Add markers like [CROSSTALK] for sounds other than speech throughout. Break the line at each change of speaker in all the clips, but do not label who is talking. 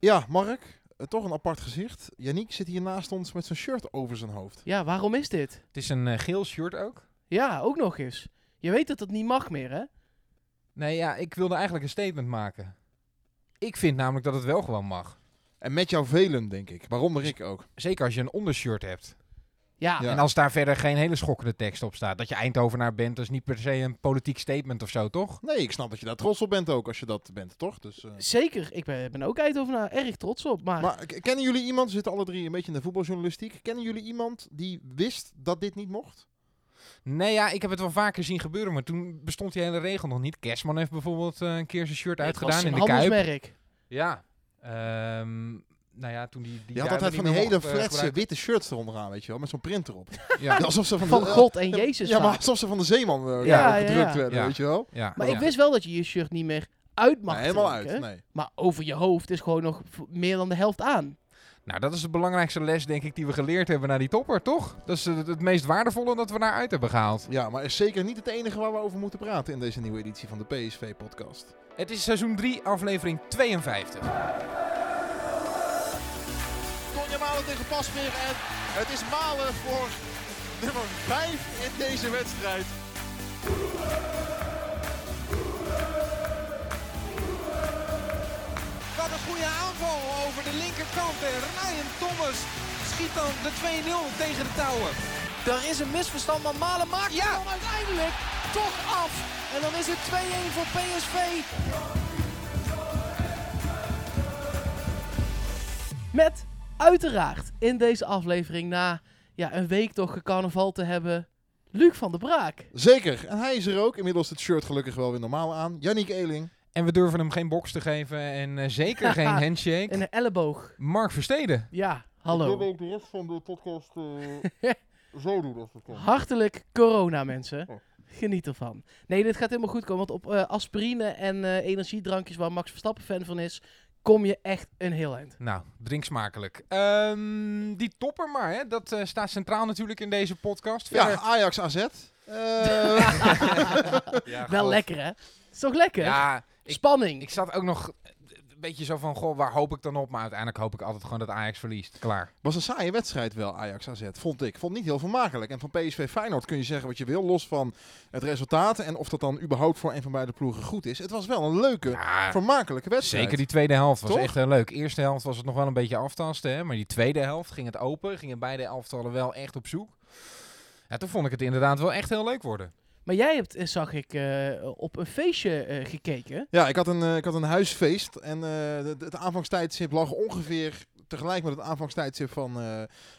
Ja, Mark, eh, toch een apart gezicht. Yannick zit hier naast ons met zijn shirt over zijn hoofd.
Ja, waarom is dit?
Het is een eh, geel shirt ook.
Ja, ook nog eens. Je weet dat het niet mag meer, hè?
Nee, ja, ik wilde eigenlijk een statement maken. Ik vind namelijk dat het wel gewoon mag.
En met jou velen, denk ik. Waaronder ik ook.
Zeker als je een ondershirt hebt.
Ja,
Ja.
En als daar verder geen hele schokkende tekst op staat. Dat je Eindhovenaar bent, dat is niet per se een politiek statement of zo, toch?
Nee, ik snap dat je daar trots op bent ook, als je dat bent, toch? Dus, eh,
zeker. Ik ben, ben ook Eindhovenaar erg trots op. Maar,
Maar kennen jullie iemand, we zitten alle drie een beetje in de voetbaljournalistiek. Kennen jullie iemand die wist dat dit niet mocht?
Nee, ja, ik heb het wel vaker zien gebeuren, maar toen bestond die hele regel nog niet. Kerstman heeft bijvoorbeeld eh, een keer zijn shirt uitgedaan in de Kuip. Ja. Ehm, nou ja, toen die, die
Die had altijd van die hele
mocht, eh,
fletse
gebruiken.
witte shirts eronder aan, weet je wel, met zo'n print erop. [LAUGHS]
Ja,
Ja, [LAUGHS] alsof ze van,
Van
de,
God en Jezus
Ja, maar alsof ze van de zeeman eh,
Ja,
gedrukt
ja.
werden,
Ja.
weet je wel.
ja.
Maar
ja.
ik wist wel dat je je shirt niet meer uit mag
Nee, helemaal
trekken.
uit, nee.
Maar over je hoofd is gewoon nog meer dan de helft aan.
Nou, dat is de belangrijkste les, denk ik, die we geleerd hebben naar die topper, toch? Dat is het, het meest waardevolle dat we daaruit hebben gehaald.
Ja, maar is zeker niet het enige waar we over moeten praten in deze nieuwe editie van de PSV-podcast.
Het is seizoen 3, aflevering 52.
Tonja Malen tegen Pasveer en het is Malen voor nummer 5 in deze wedstrijd.
Wat een goede aanval over de linkerkant. En Ryan Thomas schiet dan de 2-0 tegen de touwen.
Er is een misverstand, maar Malen maakt
Ja.
het dan uiteindelijk toch af. En dan is het 2-1 voor PSV.
Met uiteraard in deze aflevering na ja, een week toch carnaval te hebben... Luc van der Braak.
Zeker, en hij is er ook. Inmiddels het shirt gelukkig wel weer normaal aan. Yannick Eeling.
En we durven hem geen box te geven en eh, zeker geen [LAUGHS] handshake.
En een elleboog.
Mark Versteden.
Ja, hallo.
ook de rest van de podcast eh, [LAUGHS] zo doen als het kan.
Hartelijk corona, mensen.
Oh.
Geniet ervan. Nee, dit gaat helemaal goed komen. Want op eh, aspirine en eh, energiedrankjes waar Max Verstappen fan van is, kom je echt een heel eind.
Nou, drink smakelijk. Ehm, die topper maar, hè? dat eh, staat centraal natuurlijk in deze podcast.
Ja,
Verder-
Ajax AZ. Eh, [LAUGHS]
Ja,
Wel lekker, hè? Is toch lekker?
Ja, ik,
Spanning.
ik zat ook nog beetje zo van, goh, waar hoop ik dan op? Maar uiteindelijk hoop ik altijd gewoon dat Ajax verliest. Klaar.
was een saaie wedstrijd wel, Ajax AZ, vond ik. Vond niet heel vermakelijk. En van PSV Feyenoord kun je zeggen wat je wil, los van het resultaat. En of dat dan überhaupt voor een van beide ploegen goed is. Het was wel een leuke,
Ja,
vermakelijke wedstrijd.
zeker die tweede helft was
Toch?
echt heel leuk. Eerste helft was het nog wel een beetje aftasten, hè? maar die tweede helft ging het open. Gingen beide elftallen wel echt op zoek. Ja, toen vond ik het inderdaad wel echt heel leuk worden.
Maar jij hebt, eh, zag ik, eh, op een feestje eh, gekeken.
Ja, ik had een, ik had een huisfeest. En het aanvangstijdstip lag ongeveer tegelijk met het aanvangstijdstip van,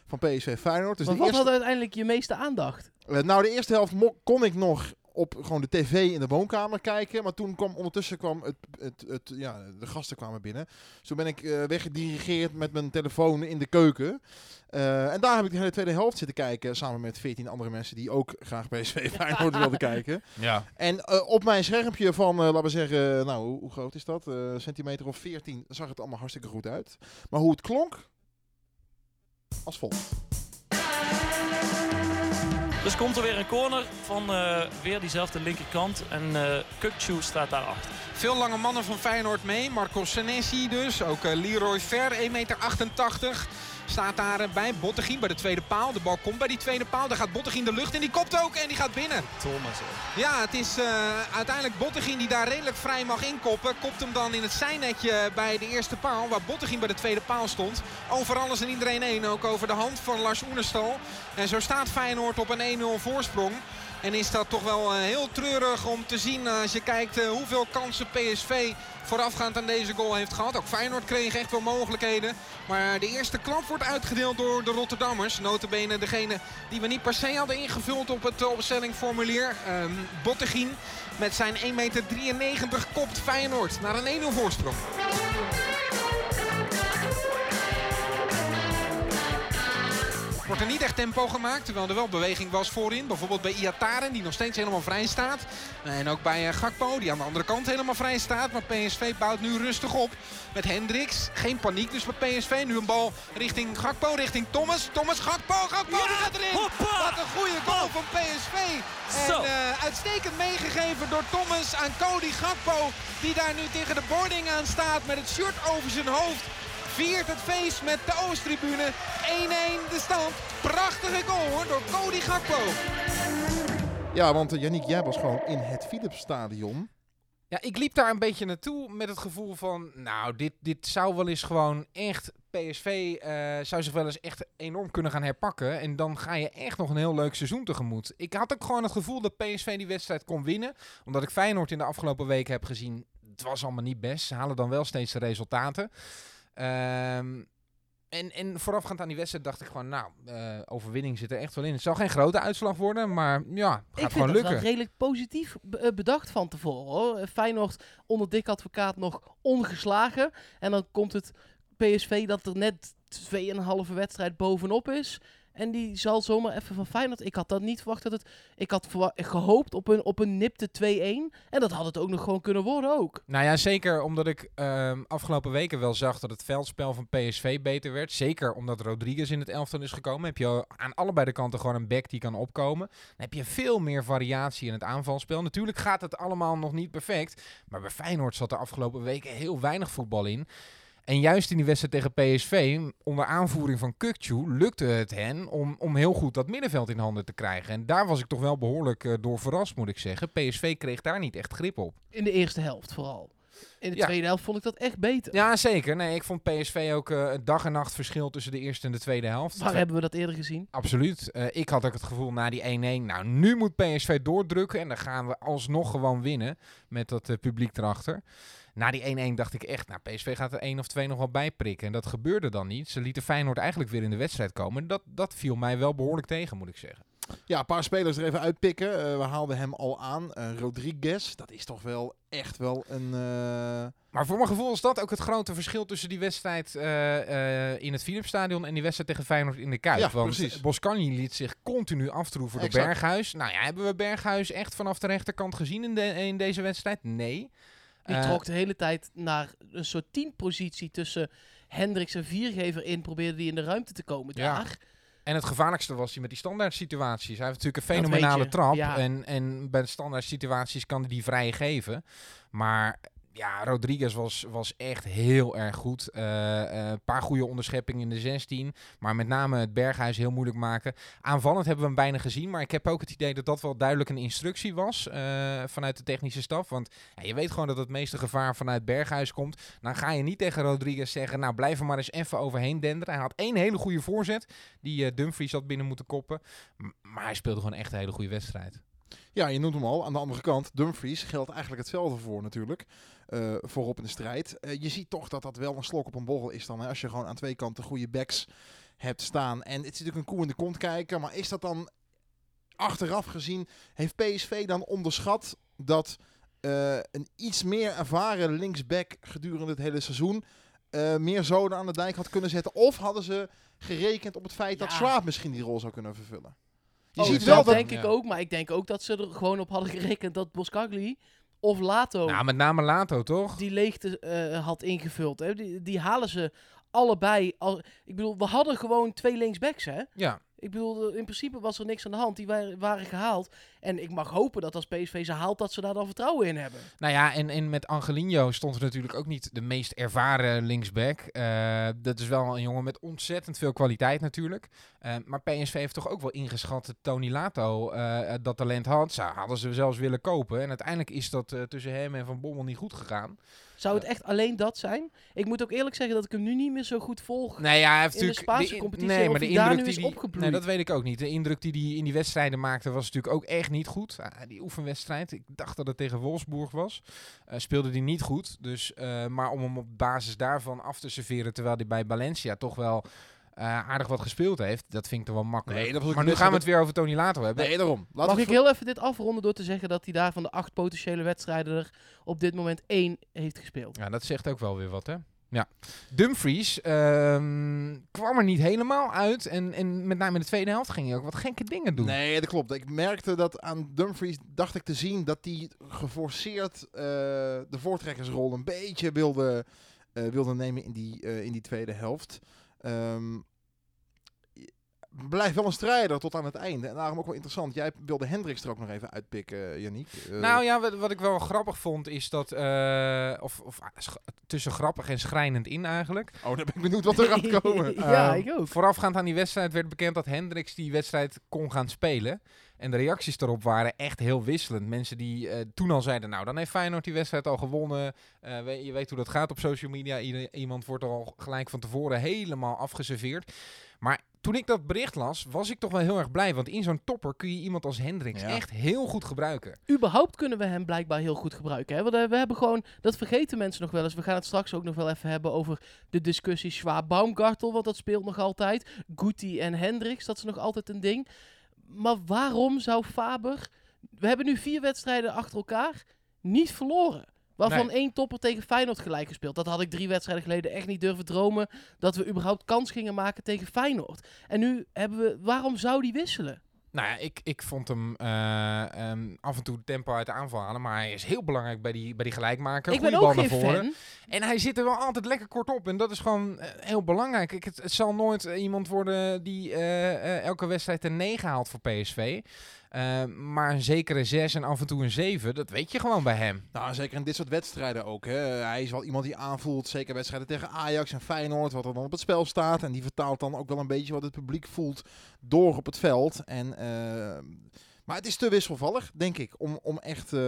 van PSV Feyenoord. Dus
maar wat
eerste,
had uiteindelijk je meeste aandacht?
nou, de eerste helft kon ik nog op gewoon de tv in de woonkamer kijken. Maar toen kwam ondertussen kwam het, het, het, ja, de gasten kwamen binnen. Dus toen ben ik eh, weggedirigeerd met mijn telefoon in de keuken. Eh, en daar heb ik de hele tweede helft zitten kijken. Samen met 14 andere mensen die ook graag PSV [LAUGHS] Feyenoord wilden kijken.
Ja.
En eh, op mijn schermpje van, eh, laten we zeggen, nou, hoe, hoe groot is dat? Eh, centimeter of 14, zag het allemaal hartstikke goed uit. Maar hoe het klonk, als volgt.
Dus komt er weer een corner van eh, weer diezelfde linkerkant. En eh Kukçu staat daarachter.
Veel lange mannen van Feyenoord mee. Marco Senesi dus. Ook eh, Leroy Ver, 1,88 meter. Staat daar eh, bij Bottegien bij de tweede paal. De bal komt bij die tweede paal. Daar gaat Bottegien de lucht in. Die kopt ook en die gaat binnen.
Thomas.
Ja, het is eh, uiteindelijk Bottegien die daar redelijk vrij mag inkoppen. Kopt hem dan in het zijnetje bij de eerste paal. Waar Bottegien bij de tweede paal stond. Over alles en iedereen heen. Ook over de hand van Lars Oenerstal. En zo staat Feyenoord op een 1-0 voorsprong. En is dat toch wel eh, heel treurig om te zien als je kijkt eh, hoeveel kansen PSV voorafgaand aan deze goal heeft gehad. Ook Feyenoord kreeg echt wel mogelijkheden. Maar de eerste klap wordt uitgedeeld door de Rotterdammers. Notabene degene die we niet per se hadden ingevuld op het eh, opstellingformulier. Ehm Bottegien met zijn 1,93 meter kopt Feyenoord naar een 1-0 voorsprong. Wordt er niet echt tempo gemaakt, terwijl er wel beweging was voorin. Bijvoorbeeld bij Iataren, die nog steeds helemaal vrij staat. En ook bij eh, Gakpo, die aan de andere kant helemaal vrij staat. Maar PSV bouwt nu rustig op met Hendricks. Geen paniek dus bij PSV. Nu een bal richting Gakpo, richting Thomas. Thomas, Gakpo, Gakpo, die gaat erin.
hoppa!
Wat een goede goal van PSV. En eh, uitstekend meegegeven door Thomas aan Cody Gakpo. Die daar nu tegen de boarding aan staat met het shirt over zijn hoofd. Viert het feest met de Oosttribune. 1-1 de stand. Prachtige goal hoor, door Cody Gakpo.
Ja, want uh, Yannick, jij was gewoon in het Philipsstadion.
Ja, ik liep daar een beetje naartoe met het gevoel van, nou, dit, dit zou wel eens gewoon echt, PSV uh, zou zich wel eens echt enorm kunnen gaan herpakken. En dan ga je echt nog een heel leuk seizoen tegemoet. Ik had ook gewoon het gevoel dat PSV die wedstrijd kon winnen. Omdat ik Feyenoord in de afgelopen weken heb gezien, het was allemaal niet best. Ze halen dan wel steeds de resultaten. Um, en, en voorafgaand aan die wedstrijd dacht ik gewoon, nou, uh, overwinning zit er echt wel in. Het zal geen grote uitslag worden, maar ja, gaat
ik
gewoon lukken. Ik
vind redelijk positief bedacht van tevoren hoor. Feyenoord onder dik advocaat nog ongeslagen. En dan komt het PSV dat er net 2,5 wedstrijd bovenop is. En die zal zomaar even van Feyenoord. Ik had dat niet verwacht dat het. Ik had gehoopt op een, op een nipte 2-1. En dat had het ook nog gewoon kunnen worden ook.
Nou ja, zeker omdat ik um, afgelopen weken wel zag dat het veldspel van PSV beter werd. Zeker omdat Rodriguez in het elftal is gekomen. Heb je aan allebei de kanten gewoon een back die kan opkomen. Dan heb je veel meer variatie in het aanvalspel. Natuurlijk gaat het allemaal nog niet perfect. Maar bij Feyenoord zat er afgelopen weken heel weinig voetbal in. En juist in die wedstrijd tegen PSV, onder aanvoering van Kukcu, lukte het hen om, om heel goed dat middenveld in handen te krijgen. En daar was ik toch wel behoorlijk uh, door verrast, moet ik zeggen. PSV kreeg daar niet echt grip op.
In de eerste helft vooral. In de tweede helft vond ik dat echt beter.
Ja, zeker. Nee, ik vond PSV ook uh, het dag en nacht verschil tussen de eerste en de tweede helft.
Waar hebben we dat eerder gezien?
Absoluut. Uh, ik had ook het gevoel na die 1-1, nou nu moet PSV doordrukken en dan gaan we alsnog gewoon winnen met dat publiek erachter. Na die 1-1 dacht ik echt, nou PSV gaat er 1 of 2 nog wel bij prikken. En dat gebeurde dan niet. Ze lieten Feyenoord eigenlijk weer in de wedstrijd komen. Dat, dat viel mij wel behoorlijk tegen, moet ik zeggen.
Ja, een paar spelers er even uitpikken. Uh, we haalden hem al aan. Uh, Rodriguez, dat is toch wel echt wel een... Uh...
Maar voor mijn gevoel is dat ook het grote verschil tussen die wedstrijd in het Philipsstadion en die wedstrijd tegen Feyenoord in de Kuip.
Ja,
Want
precies.
Boscagni liet zich continu aftroeven door Berghuis. Nou ja, hebben we Berghuis echt vanaf de rechterkant gezien in, de, in deze wedstrijd? Nee.
Die uh, trok de hele tijd naar een soort teampositie tussen Hendricks en Viergever in. Probeerde die in de ruimte te komen
ja.
daar.
En het gevaarlijkste was hij met die standaard situaties. Hij heeft natuurlijk een fenomenale trap.
Ja.
En, en bij de standaard situaties kan hij die vrij geven. Maar ja, Rodriguez was, was echt heel erg goed. Een uh, uh, paar goede onderscheppingen in de 16. Maar met name het Berghuis heel moeilijk maken. Aanvallend hebben we hem bijna gezien. Maar ik heb ook het idee dat dat wel duidelijk een instructie was. Uh, vanuit de technische staf. Want ja, je weet gewoon dat het meeste gevaar vanuit Berghuis komt. Dan ga je niet tegen Rodriguez zeggen. Nou, blijf er maar eens even overheen denderen. Hij had één hele goede voorzet. Die Dumfries had binnen moeten koppen. Maar hij speelde gewoon echt een hele goede wedstrijd.
Ja, je noemt hem al. Aan de andere kant, Dumfries geldt eigenlijk hetzelfde voor natuurlijk. Uh, voorop in de strijd. Uh, je ziet toch dat dat wel een slok op een borrel is dan. Hè? Als je gewoon aan twee kanten goede backs hebt staan. En het is natuurlijk een koe in de kont kijken. Maar is dat dan achteraf gezien... Heeft PSV dan onderschat dat uh, een iets meer ervaren linksback gedurende het hele seizoen... meer zoden aan de dijk had kunnen zetten? Of hadden ze gerekend op het feit ja. dat Schwab misschien die rol zou kunnen vervullen?
Je oh, ziet wel dat, dat denk ik ook, maar ik denk ook dat ze er gewoon op hadden gerekend dat Boskagli of Lato.
Nou, met name Lato, toch?
Die leegte uh, had ingevuld. Hè? Die, die halen ze allebei. Al, ik bedoel, we hadden gewoon twee linksbacks, hè?
Ja.
Ik bedoel, in principe was er niks aan de hand. Die waren, waren gehaald. En ik mag hopen dat als PSV ze haalt, dat ze daar dan vertrouwen in hebben.
Nou ja, en, en met Angelino stond er natuurlijk ook niet de meest ervaren linksback. Uh, dat is wel een jongen met ontzettend veel kwaliteit natuurlijk. Uh, maar PSV heeft toch ook wel ingeschat dat Tony Lato uh, dat talent had. Ze hadden ze zelfs willen kopen. En uiteindelijk is dat tussen hem en Van Bommel niet goed gegaan.
Zou het echt alleen dat zijn? Ik moet ook eerlijk zeggen dat ik hem nu niet meer zo goed volg.
Nee, ja, hij heeft
in de Spaanse competitie.
Nee, maar de indruk die,
is opgebloeid.
Nee, dat weet ik ook niet. De indruk die hij in die wedstrijden maakte was natuurlijk ook echt niet goed. Uh, die oefenwedstrijd, ik dacht dat het tegen Wolfsburg was, uh, speelde hij niet goed. Dus, uh, maar om hem op basis daarvan af te serveren, terwijl hij bij Valencia toch wel uh, aardig wat gespeeld heeft. Dat vind ik toch wel makkelijk.
Nee, dat
maar nu gaan we het weer over Tony Lato hebben.
Nee, daarom.
Laat Mag ik heel even dit afronden door te zeggen dat hij daar van de acht potentiële wedstrijden er op dit moment één heeft gespeeld.
Ja, dat zegt ook wel weer wat, hè? Ja. Dumfries um, kwam er niet helemaal uit. En, en met name in de tweede helft ging hij ook wat gekke dingen doen.
Nee, dat klopt. Ik merkte dat aan Dumfries, dacht ik te zien, dat hij geforceerd uh, de voortrekkersrol een beetje wilde, uh, wilde nemen in die, uh, in die tweede helft. Um, blijft wel een strijder tot aan het einde. En daarom ook wel interessant. Jij wilde Hendricks er ook nog even uitpikken, Yannick. Uh,
nou ja, wat, wat, ik wel grappig vond is dat... Uh, of, of tussen grappig en schrijnend in eigenlijk.
Oh, dan ben ik benieuwd wat er gaat [LAUGHS] komen.
ja, ik ook.
Voorafgaand aan die wedstrijd werd bekend dat Hendricks die wedstrijd kon gaan spelen. En de reacties daarop waren echt heel wisselend. Mensen die uh, toen al zeiden, nou dan heeft Feyenoord die wedstrijd al gewonnen. Uh, je weet hoe dat gaat op social media. Ieder, iemand wordt al gelijk van tevoren helemaal afgeserveerd. Maar toen ik dat bericht las, was ik toch wel heel erg blij. Want in zo'n topper kun je iemand als Hendricks ja. echt heel goed gebruiken.
Überhaupt kunnen we hem blijkbaar heel goed gebruiken. Hè? Want uh, we hebben gewoon, dat vergeten mensen nog wel eens. We gaan het straks ook nog wel even hebben over de discussie Schwab-Baumgartel. Want dat speelt nog altijd. Guti en Hendricks, dat is nog altijd een ding. Maar waarom zou Faber... We hebben nu vier wedstrijden achter elkaar niet verloren. Waarvan nee. één topper tegen Feyenoord gelijk gespeeld. Dat had ik drie wedstrijden geleden echt niet durven dromen. Dat we überhaupt kans gingen maken tegen Feyenoord. En nu hebben we... Waarom zou die wisselen?
Nou ja, ik, ik vond hem uh, um, af en toe tempo uit de aanval halen. Maar hij is heel belangrijk bij die, bij die gelijkmaker.
Ik ben ook geen fan.
En hij zit er wel altijd lekker kort op. En dat is gewoon uh, heel belangrijk. Ik, het, het, zal nooit iemand worden die uh, elke wedstrijd een 9 haalt voor PSV. Uh, maar een zekere 6 en af en toe een 7, dat weet je gewoon bij hem.
Nou, zeker in dit soort wedstrijden ook. Hè. Hij is wel iemand die aanvoelt, zeker wedstrijden tegen Ajax en Feyenoord, wat er dan op het spel staat. En die vertaalt dan ook wel een beetje wat het publiek voelt door op het veld. En, uh, maar het is te wisselvallig, denk ik, om, om echt... Uh...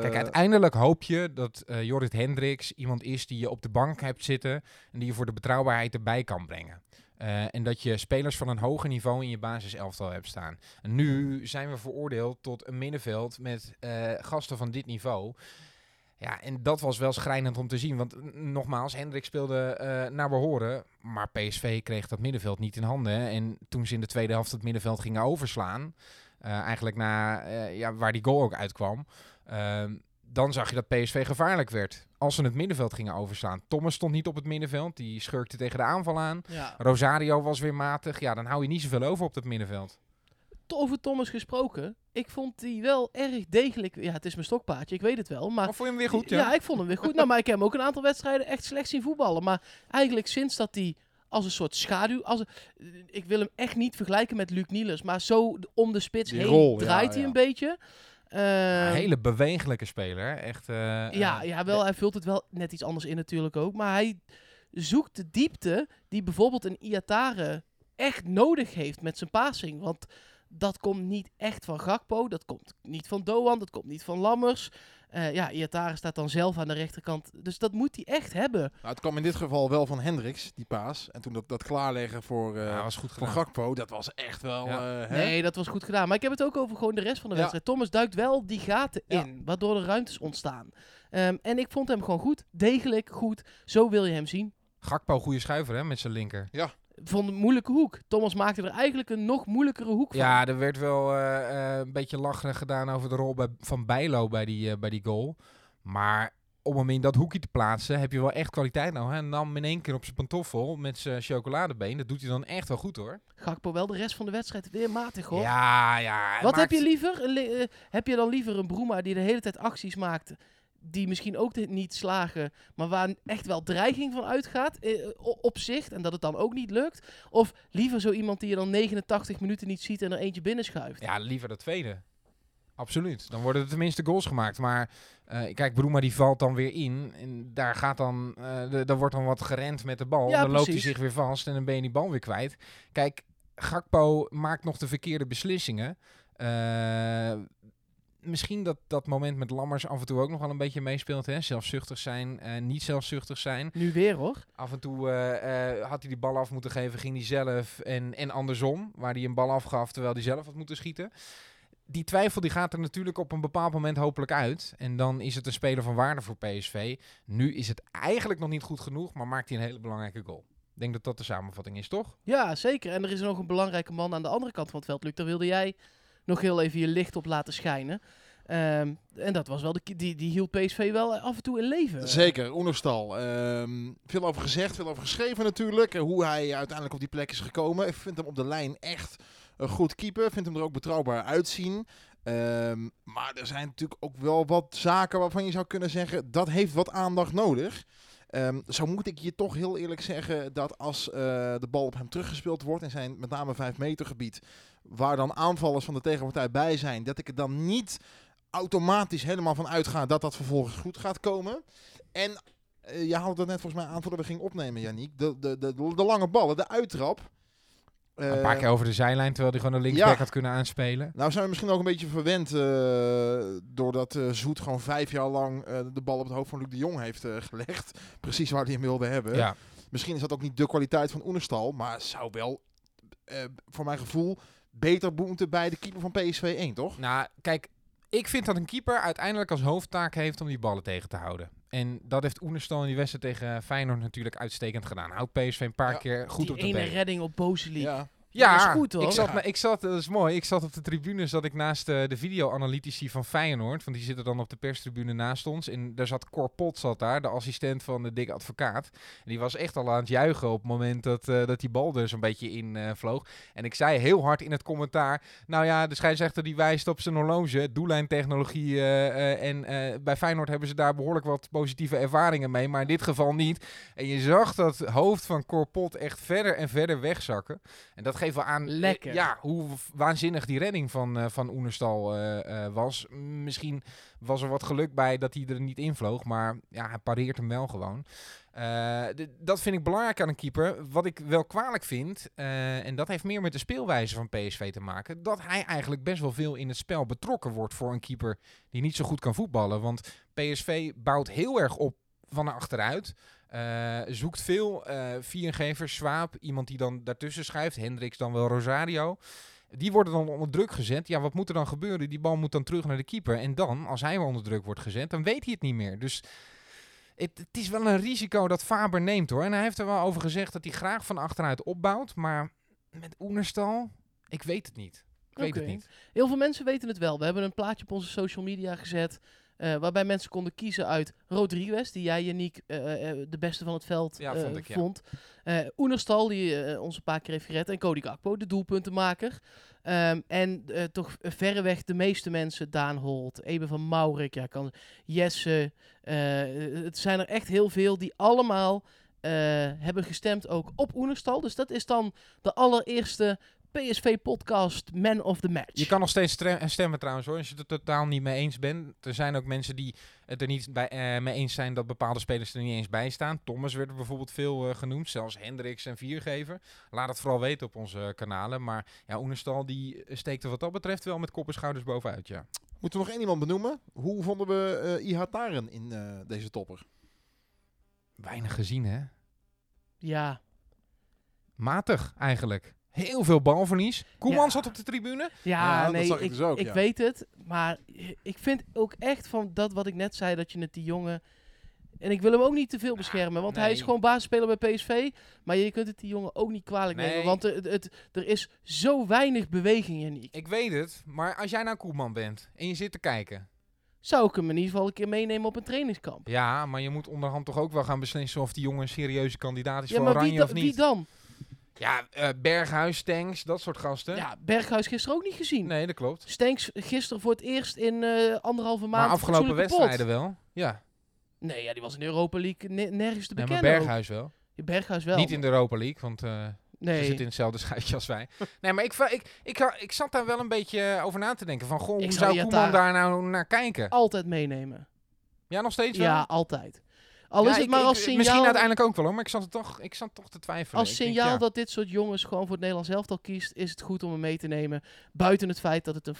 Kijk, uiteindelijk hoop je dat uh, Jorrit Hendricks iemand is die je op de bank hebt zitten en die je voor de betrouwbaarheid erbij kan brengen. Uh, en dat je spelers van een hoger niveau in je basiselftal hebt staan. En nu zijn we veroordeeld tot een middenveld met uh, gasten van dit niveau. Ja, en dat was wel schrijnend om te zien. Want nogmaals, Hendrik speelde uh, naar behoren. Maar PSV kreeg dat middenveld niet in handen. En toen ze in de tweede helft het middenveld gingen overslaan. eigenlijk na ja, waar die goal ook uitkwam. Dan zag je dat PSV gevaarlijk werd. Als ze het middenveld gingen overslaan. Thomas stond niet op het middenveld. Die schurkte tegen de aanval aan.
Ja.
Rosario was weer matig. Ja, dan hou je niet zoveel over op dat middenveld.
Over Thomas gesproken. Ik vond die wel erg degelijk. Ja, het is mijn stokpaardje, ik weet het wel. Maar,
maar vond je hem weer goed?
Ja, ja ik vond hem weer goed. [LAUGHS] nou, maar ik heb hem ook een aantal wedstrijden echt slecht zien voetballen. Maar eigenlijk sinds dat hij als een soort schaduw. Als een, ik wil hem echt niet vergelijken met Luc Niels. Maar zo om de spits
Die
heen
rol,
draait
ja,
hij
ja.
een beetje.
Een
Ehm,
hele bewegelijke speler. Echt. eh,
Ja,
eh,
ja wel, hij vult het wel net iets anders in natuurlijk ook. Maar hij zoekt de diepte die bijvoorbeeld een Iatare echt nodig heeft met zijn passing. Want dat komt niet echt van Gakpo, dat komt niet van Doan, dat komt niet van Lammers. Eh, ja, Iatare staat dan zelf aan de rechterkant. Dus dat moet hij echt hebben.
Nou, het kwam in dit geval wel van Hendricks, die paas. En toen dat, dat klaarleggen voor, eh
ja, was goed
voor
gedaan.
Gakpo, dat was echt wel...
Ja.
eh, hè?
Nee, dat was goed gedaan. Maar ik heb het ook over gewoon de rest van de
Ja.
wedstrijd. Thomas duikt wel die gaten
Ja.
in, waardoor er ruimtes ontstaan. Ehm, en ik vond hem gewoon goed. Degelijk, goed. Zo wil je hem zien.
Gakpo, goede schuiver hè, met zijn linker.
Vond een moeilijke hoek. Thomas maakte er eigenlijk een nog moeilijkere hoek van.
Ja, er werd wel eh, eh, een beetje lacherig gedaan over de rol bij, van Bijlo bij die, eh, bij die goal. Maar om hem in dat hoekje te plaatsen heb je wel echt kwaliteit nou. Hij nam in één keer op zijn pantoffel met zijn chocoladebeen. Dat doet hij dan echt wel goed hoor.
Gakpo wel de rest van de wedstrijd weer matig hoor.
Ja, ja.
Wat heb je liever? Heb je dan liever een Broema die de hele tijd acties maakt... die misschien ook niet slagen... maar waar echt wel dreiging van uitgaat eh, op zicht... en dat het dan ook niet lukt? Of liever zo iemand die je dan 89 minuten niet ziet... en er eentje binnenschuift?
Ja, liever dat tweede. Absoluut. Dan worden er tenminste goals gemaakt. Maar eh, kijk, Broema die valt dan weer in. En daar gaat dan, eh de, daar wordt dan wat gerend met de bal.
Ja,
dan loopt hij zich weer vast en dan ben je die bal weer kwijt. Kijk, Gakpo maakt nog de verkeerde beslissingen. Eh, misschien dat dat moment met Lammers af en toe ook nog wel een beetje meespeelt. Hè? Zelfzuchtig zijn, eh, niet zelfzuchtig zijn.
Nu weer hoor.
Af en toe eh, eh, had hij die bal af moeten geven, ging hij zelf. En, en andersom, waar hij een bal afgaf terwijl hij zelf had moeten schieten. Die twijfel die gaat er natuurlijk op een bepaald moment hopelijk uit. En dan is het een speler van waarde voor PSV. Nu is het eigenlijk nog niet goed genoeg, maar maakt hij een hele belangrijke goal. Ik denk dat dat de samenvatting is, toch?
Ja, zeker. En er is nog een belangrijke man aan de andere kant van het veld, Luc. Daar wilde jij nog heel even je licht op laten schijnen. Ehm, en dat was wel de, die, die hield PSV wel af en toe in leven.
Zeker, Oenerstal. Ehm, veel over gezegd, veel over geschreven natuurlijk. Eh, Hoe hij uiteindelijk op die plek is gekomen. Ik vind hem op de lijn echt een goed keeper. Vind hem er ook betrouwbaar uitzien. Ehm, maar er zijn natuurlijk ook wel wat zaken waarvan je zou kunnen zeggen... dat heeft wat aandacht nodig. Zo moet ik je toch heel eerlijk zeggen dat als eh, de bal op hem teruggespeeld wordt in zijn met name 5 meter gebied, waar dan aanvallers van de tegenpartij bij zijn, dat ik er dan niet automatisch helemaal van uitga dat dat vervolgens goed gaat komen. En uh, je haalde het net volgens mij aan voordat we gingen opnemen, Yannick. De, de, de, de, lange ballen, de uittrap.
Uh, een paar keer over de zijlijn, terwijl hij gewoon een linksback ja. had kunnen aanspelen.
Nou zijn we misschien ook een beetje verwend uh, doordat Zoet gewoon vijf jaar lang de bal op het hoofd van Luc de Jong heeft gelegd. [LAUGHS] Precies waar hij hem wilde hebben.
Ja.
Misschien is dat ook niet de kwaliteit van Oenerstal, maar zou wel, voor mijn gevoel, beter moeten bij de keeper van PSV 1, toch?
Nou, kijk, ik vind dat een keeper uiteindelijk als hoofdtaak heeft om die ballen tegen te houden. En dat heeft Oenerstal in die wedstrijd tegen Feyenoord natuurlijk uitstekend gedaan. Houdt PSV een paar
Ja,
keer goed
die
op de
ene
been.
redding op Bozeliek.
Ja.
Dat
Ja,
is goed, hoor.
ik zat,
Ja.
ik zat, dat is mooi, ik zat op de tribune, zat ik naast eh, de videoanalytici van Feyenoord, want die zitten dan op de perstribune naast ons. En daar zat Cor Pot zat daar, de assistent van de dikke advocaat. En die was echt al aan het juichen op het moment dat, eh, dat die bal er zo'n beetje in eh, vloog. En ik zei heel hard in het commentaar, nou ja, de scheidsrechter die wijst op zijn horloge, doellijntechnologie. eh, eh, en eh, bij Feyenoord hebben ze daar behoorlijk wat positieve ervaringen mee, maar in dit geval niet. En je zag dat hoofd van Cor Pot echt verder en verder wegzakken. En dat geeft wel aan eh,
Lekker.
ja, hoe waanzinnig die redding van, eh, van Oenerstal eh, was. M- Misschien was er wat geluk bij dat hij er niet invloog, maar ja, hij pareert hem wel gewoon. Dat vind ik belangrijk aan een keeper. Wat ik wel kwalijk vind, en dat heeft meer met de speelwijze van PSV te maken, dat hij eigenlijk best wel veel in het spel betrokken wordt voor een keeper die niet zo goed kan voetballen. Want PSV bouwt heel erg op van achteruit. Eh, zoekt veel eh viergevers, Swaap, iemand die dan daartussen schuift. Hendricks dan wel Rosario. Die worden dan onder druk gezet. Ja, wat moet er dan gebeuren? Die bal moet dan terug naar de keeper. En dan, als hij weer onder druk wordt gezet, dan weet hij het niet meer. Dus het, het is wel een risico dat Faber neemt hoor. En hij heeft er wel over gezegd dat hij graag van achteruit opbouwt. Maar met Oenerstal, ik weet het niet. Ik weet het niet.
Heel veel mensen weten het wel. We hebben een plaatje op onze social media gezet. Eh, waarbij mensen konden kiezen uit Rodriguez, die jij, Janiek, eh, eh, de beste van het veld
Ja, vond ik, ja.
vond. Oenerstal, die ons een paar keer heeft gered. En Cody Gakpo, de doelpuntenmaker. Ehm, en toch verreweg de meeste mensen, Daan Holt, Ebe van Maurik, ja, kan, Jesse. het zijn er echt heel veel die allemaal hebben gestemd ook op Oenerstal. Dus dat is dan de allereerste PSV-podcast Man of the Match.
Je kan nog steeds stre- stemmen trouwens hoor, als je het er totaal niet mee eens bent. Er zijn ook mensen die het er niet bij, eh, mee eens zijn dat bepaalde spelers er niet eens bij staan. Thomas werd er bijvoorbeeld veel eh, genoemd, zelfs Hendricks en Viergever. Laat het vooral weten op onze kanalen. Maar ja, Oenerstal die steekt er wat dat betreft wel met kop en schouders bovenuit, ja.
Moeten we nog één iemand benoemen? Hoe vonden we eh Ihataren in eh, deze topper?
Weinig gezien hè.
Ja,
Matig eigenlijk. Heel veel balverlies. Koeman
Ja.
zat op de tribune.
ja,
Ja, dat
nee,
ik
ik,
dus ook,
ik
ja.
weet het. Maar ik vind ook echt van dat wat ik net zei, dat je het die jongen... En ik wil hem ook niet te veel beschermen, want hij is gewoon basisspeler bij PSV. Maar je kunt het die jongen ook niet kwalijk
Nee.
nemen, want het, het, er is zo weinig beweging in die.
Ik weet het, maar als jij nou Koeman bent en je zit te kijken.
Zou ik hem in ieder geval een keer meenemen op een trainingskamp.
Ja, maar je moet onderhand toch ook wel gaan beslissen of die jongen een serieuze kandidaat is
Ja,
voor Oranje of niet.
wie dan?
Ja, eh, Berghuis, Tanks, dat soort gasten.
Ja, Berghuis gisteren ook niet gezien.
Nee, dat klopt.
Stenks gisteren voor het eerst in eh, anderhalve maand
Maar afgelopen wedstrijden wel. Ja,
Nee, ja, die was in de Europa League ne- nergens te bekennen.
maar
ook.
Berghuis wel.
Ja, Berghuis wel.
Niet in de Europa League, want eh
nee.
ze zitten in hetzelfde [LAUGHS] schuitje als wij. nee, maar ik, ik, ik, ik zat daar wel een beetje over na te denken. Van, goh,
Ik
hoe
zou
zou Koeman
daar
nou naar kijken?
Altijd meenemen.
Ja, nog steeds wel?
Ja, altijd. Al
Ja,
is het maar
ik-
als signaal,
Misschien uiteindelijk ook wel hoor, maar ik zat, toch, ik zat toch te twijfelen.
als
Ik denk,
signaal
ja.
dat dit soort jongens gewoon voor het Nederlands elftal kiest, is het goed om hem mee te nemen. Buiten het feit dat het een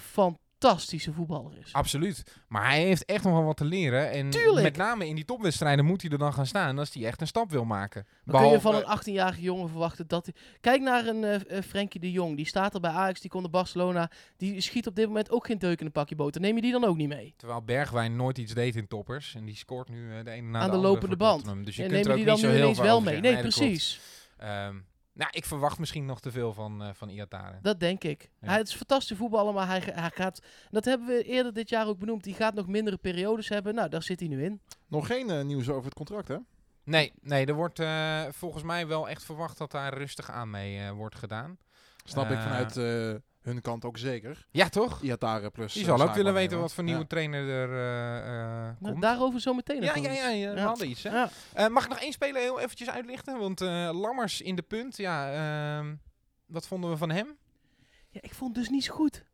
fantastische voetballer is.
Absoluut. Maar hij heeft echt nog wel wat te leren. En
Tuurlijk.
met name in die topwedstrijden moet hij er dan gaan staan als hij echt een stap wil maken.
Maar kun je van een 18-jarige jongen verwachten dat hij... Kijk naar een eh, Frenkie de Jong. Die staat er bij Ajax, die komt naar Barcelona. Die schiet op dit moment ook geen deuk in een pakje boter. Neem je die dan ook niet mee?
Terwijl Bergwijn nooit iets deed in toppers. En die scoort nu eh, de ene na
Aan
de,
de lopende band.
Dus je
en
kunt
neem
er ook
die
niet
dan
zo
nu
heel
ineens wel mee? Nee, precies.
Ehm, nou, ik verwacht misschien nog te veel van, eh van Iataren.
Dat denk ik.
Ja.
Hij het is een fantastische voetballer, maar hij, hij gaat... Dat hebben we eerder dit jaar ook benoemd. Die gaat nog mindere periodes hebben. Nou, daar zit hij nu in.
Nog geen eh, nieuws over het contract, hè?
Nee, nee, er wordt eh, volgens mij wel echt verwacht dat daar rustig aan mee eh, wordt gedaan.
Snap ik vanuit eh, hun kant ook zeker.
Ja, toch?
Iatare plus...
Die
eh,
zal ook willen
en
weten
wat.
wat voor
Ja.
nieuwe trainer er eh, eh,
Nou,
komt.
daarover zo meteen
ja,
nog
ja, ja, ja, we
Ja.
hadden iets. Hè?
Ja.
Eh, mag ik nog één speler heel eventjes uitlichten? Want eh, Lammers in de punt, ja, ehm, wat vonden we van hem?
Ja, ik vond het dus niet zo goed.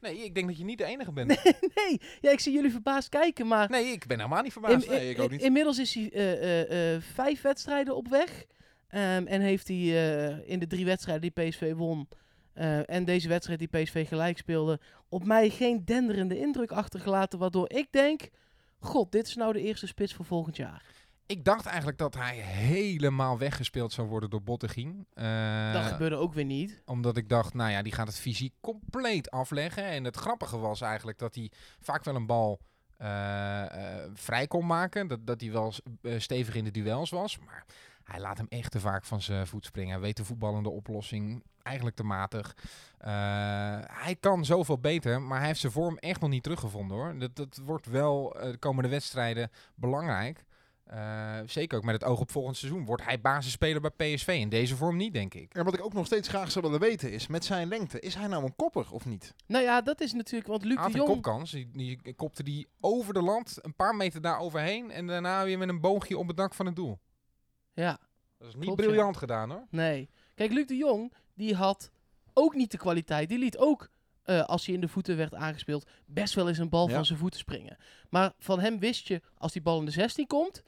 Nee, ik denk dat je niet de enige bent. [LAUGHS]
nee, ja, ik zie jullie verbaasd kijken, maar
Nee, ik ben helemaal niet verbaasd.
in-
nee, ik ook niet.
inmiddels is hij eh, eh, eh, vijf wedstrijden op weg. Ehm, en heeft hij eh, in de drie wedstrijden die PSV won eh, en deze wedstrijd die PSV gelijk speelde, op mij geen denderende indruk achtergelaten. Waardoor ik denk, god, dit is nou de eerste spits voor volgend jaar.
Ik dacht eigenlijk dat hij helemaal weggespeeld zou worden door Bottegien. Eh,
Dat gebeurde ook weer niet.
Omdat ik dacht, nou ja, die gaat het fysiek compleet afleggen. En het grappige was eigenlijk dat hij vaak wel een bal vrij kon maken. Dat, dat hij wel stevig in de duels was. Maar hij laat hem echt te vaak van zijn voet springen. Hij weet de voetballende oplossing eigenlijk te matig. Eh, hij kan zoveel beter, maar hij heeft zijn vorm echt nog niet teruggevonden hoor. Dat, dat wordt wel eh, de komende wedstrijden belangrijk. Eh, zeker ook met het oog op volgend seizoen. Wordt hij basisspeler bij PSV? In deze vorm niet, denk ik.
En wat ik ook nog steeds graag zou willen weten is, met zijn lengte, is hij nou een kopper of niet?
Nou ja, dat is natuurlijk, want Luc de
een
Jong...
kopkans. Die, die kopte die over de land, een paar meter daar overheen. En daarna weer met een boogje op het dak van het doel.
Ja,
Dat is niet
Klopt,
briljant gedaan hoor.
nee. Kijk, Luc de Jong, die had ook niet de kwaliteit. Die liet ook, eh, als hij in de voeten werd aangespeeld, best wel eens een bal
Ja.
van zijn voeten springen. Maar van hem wist je, als die bal in de 16 komt,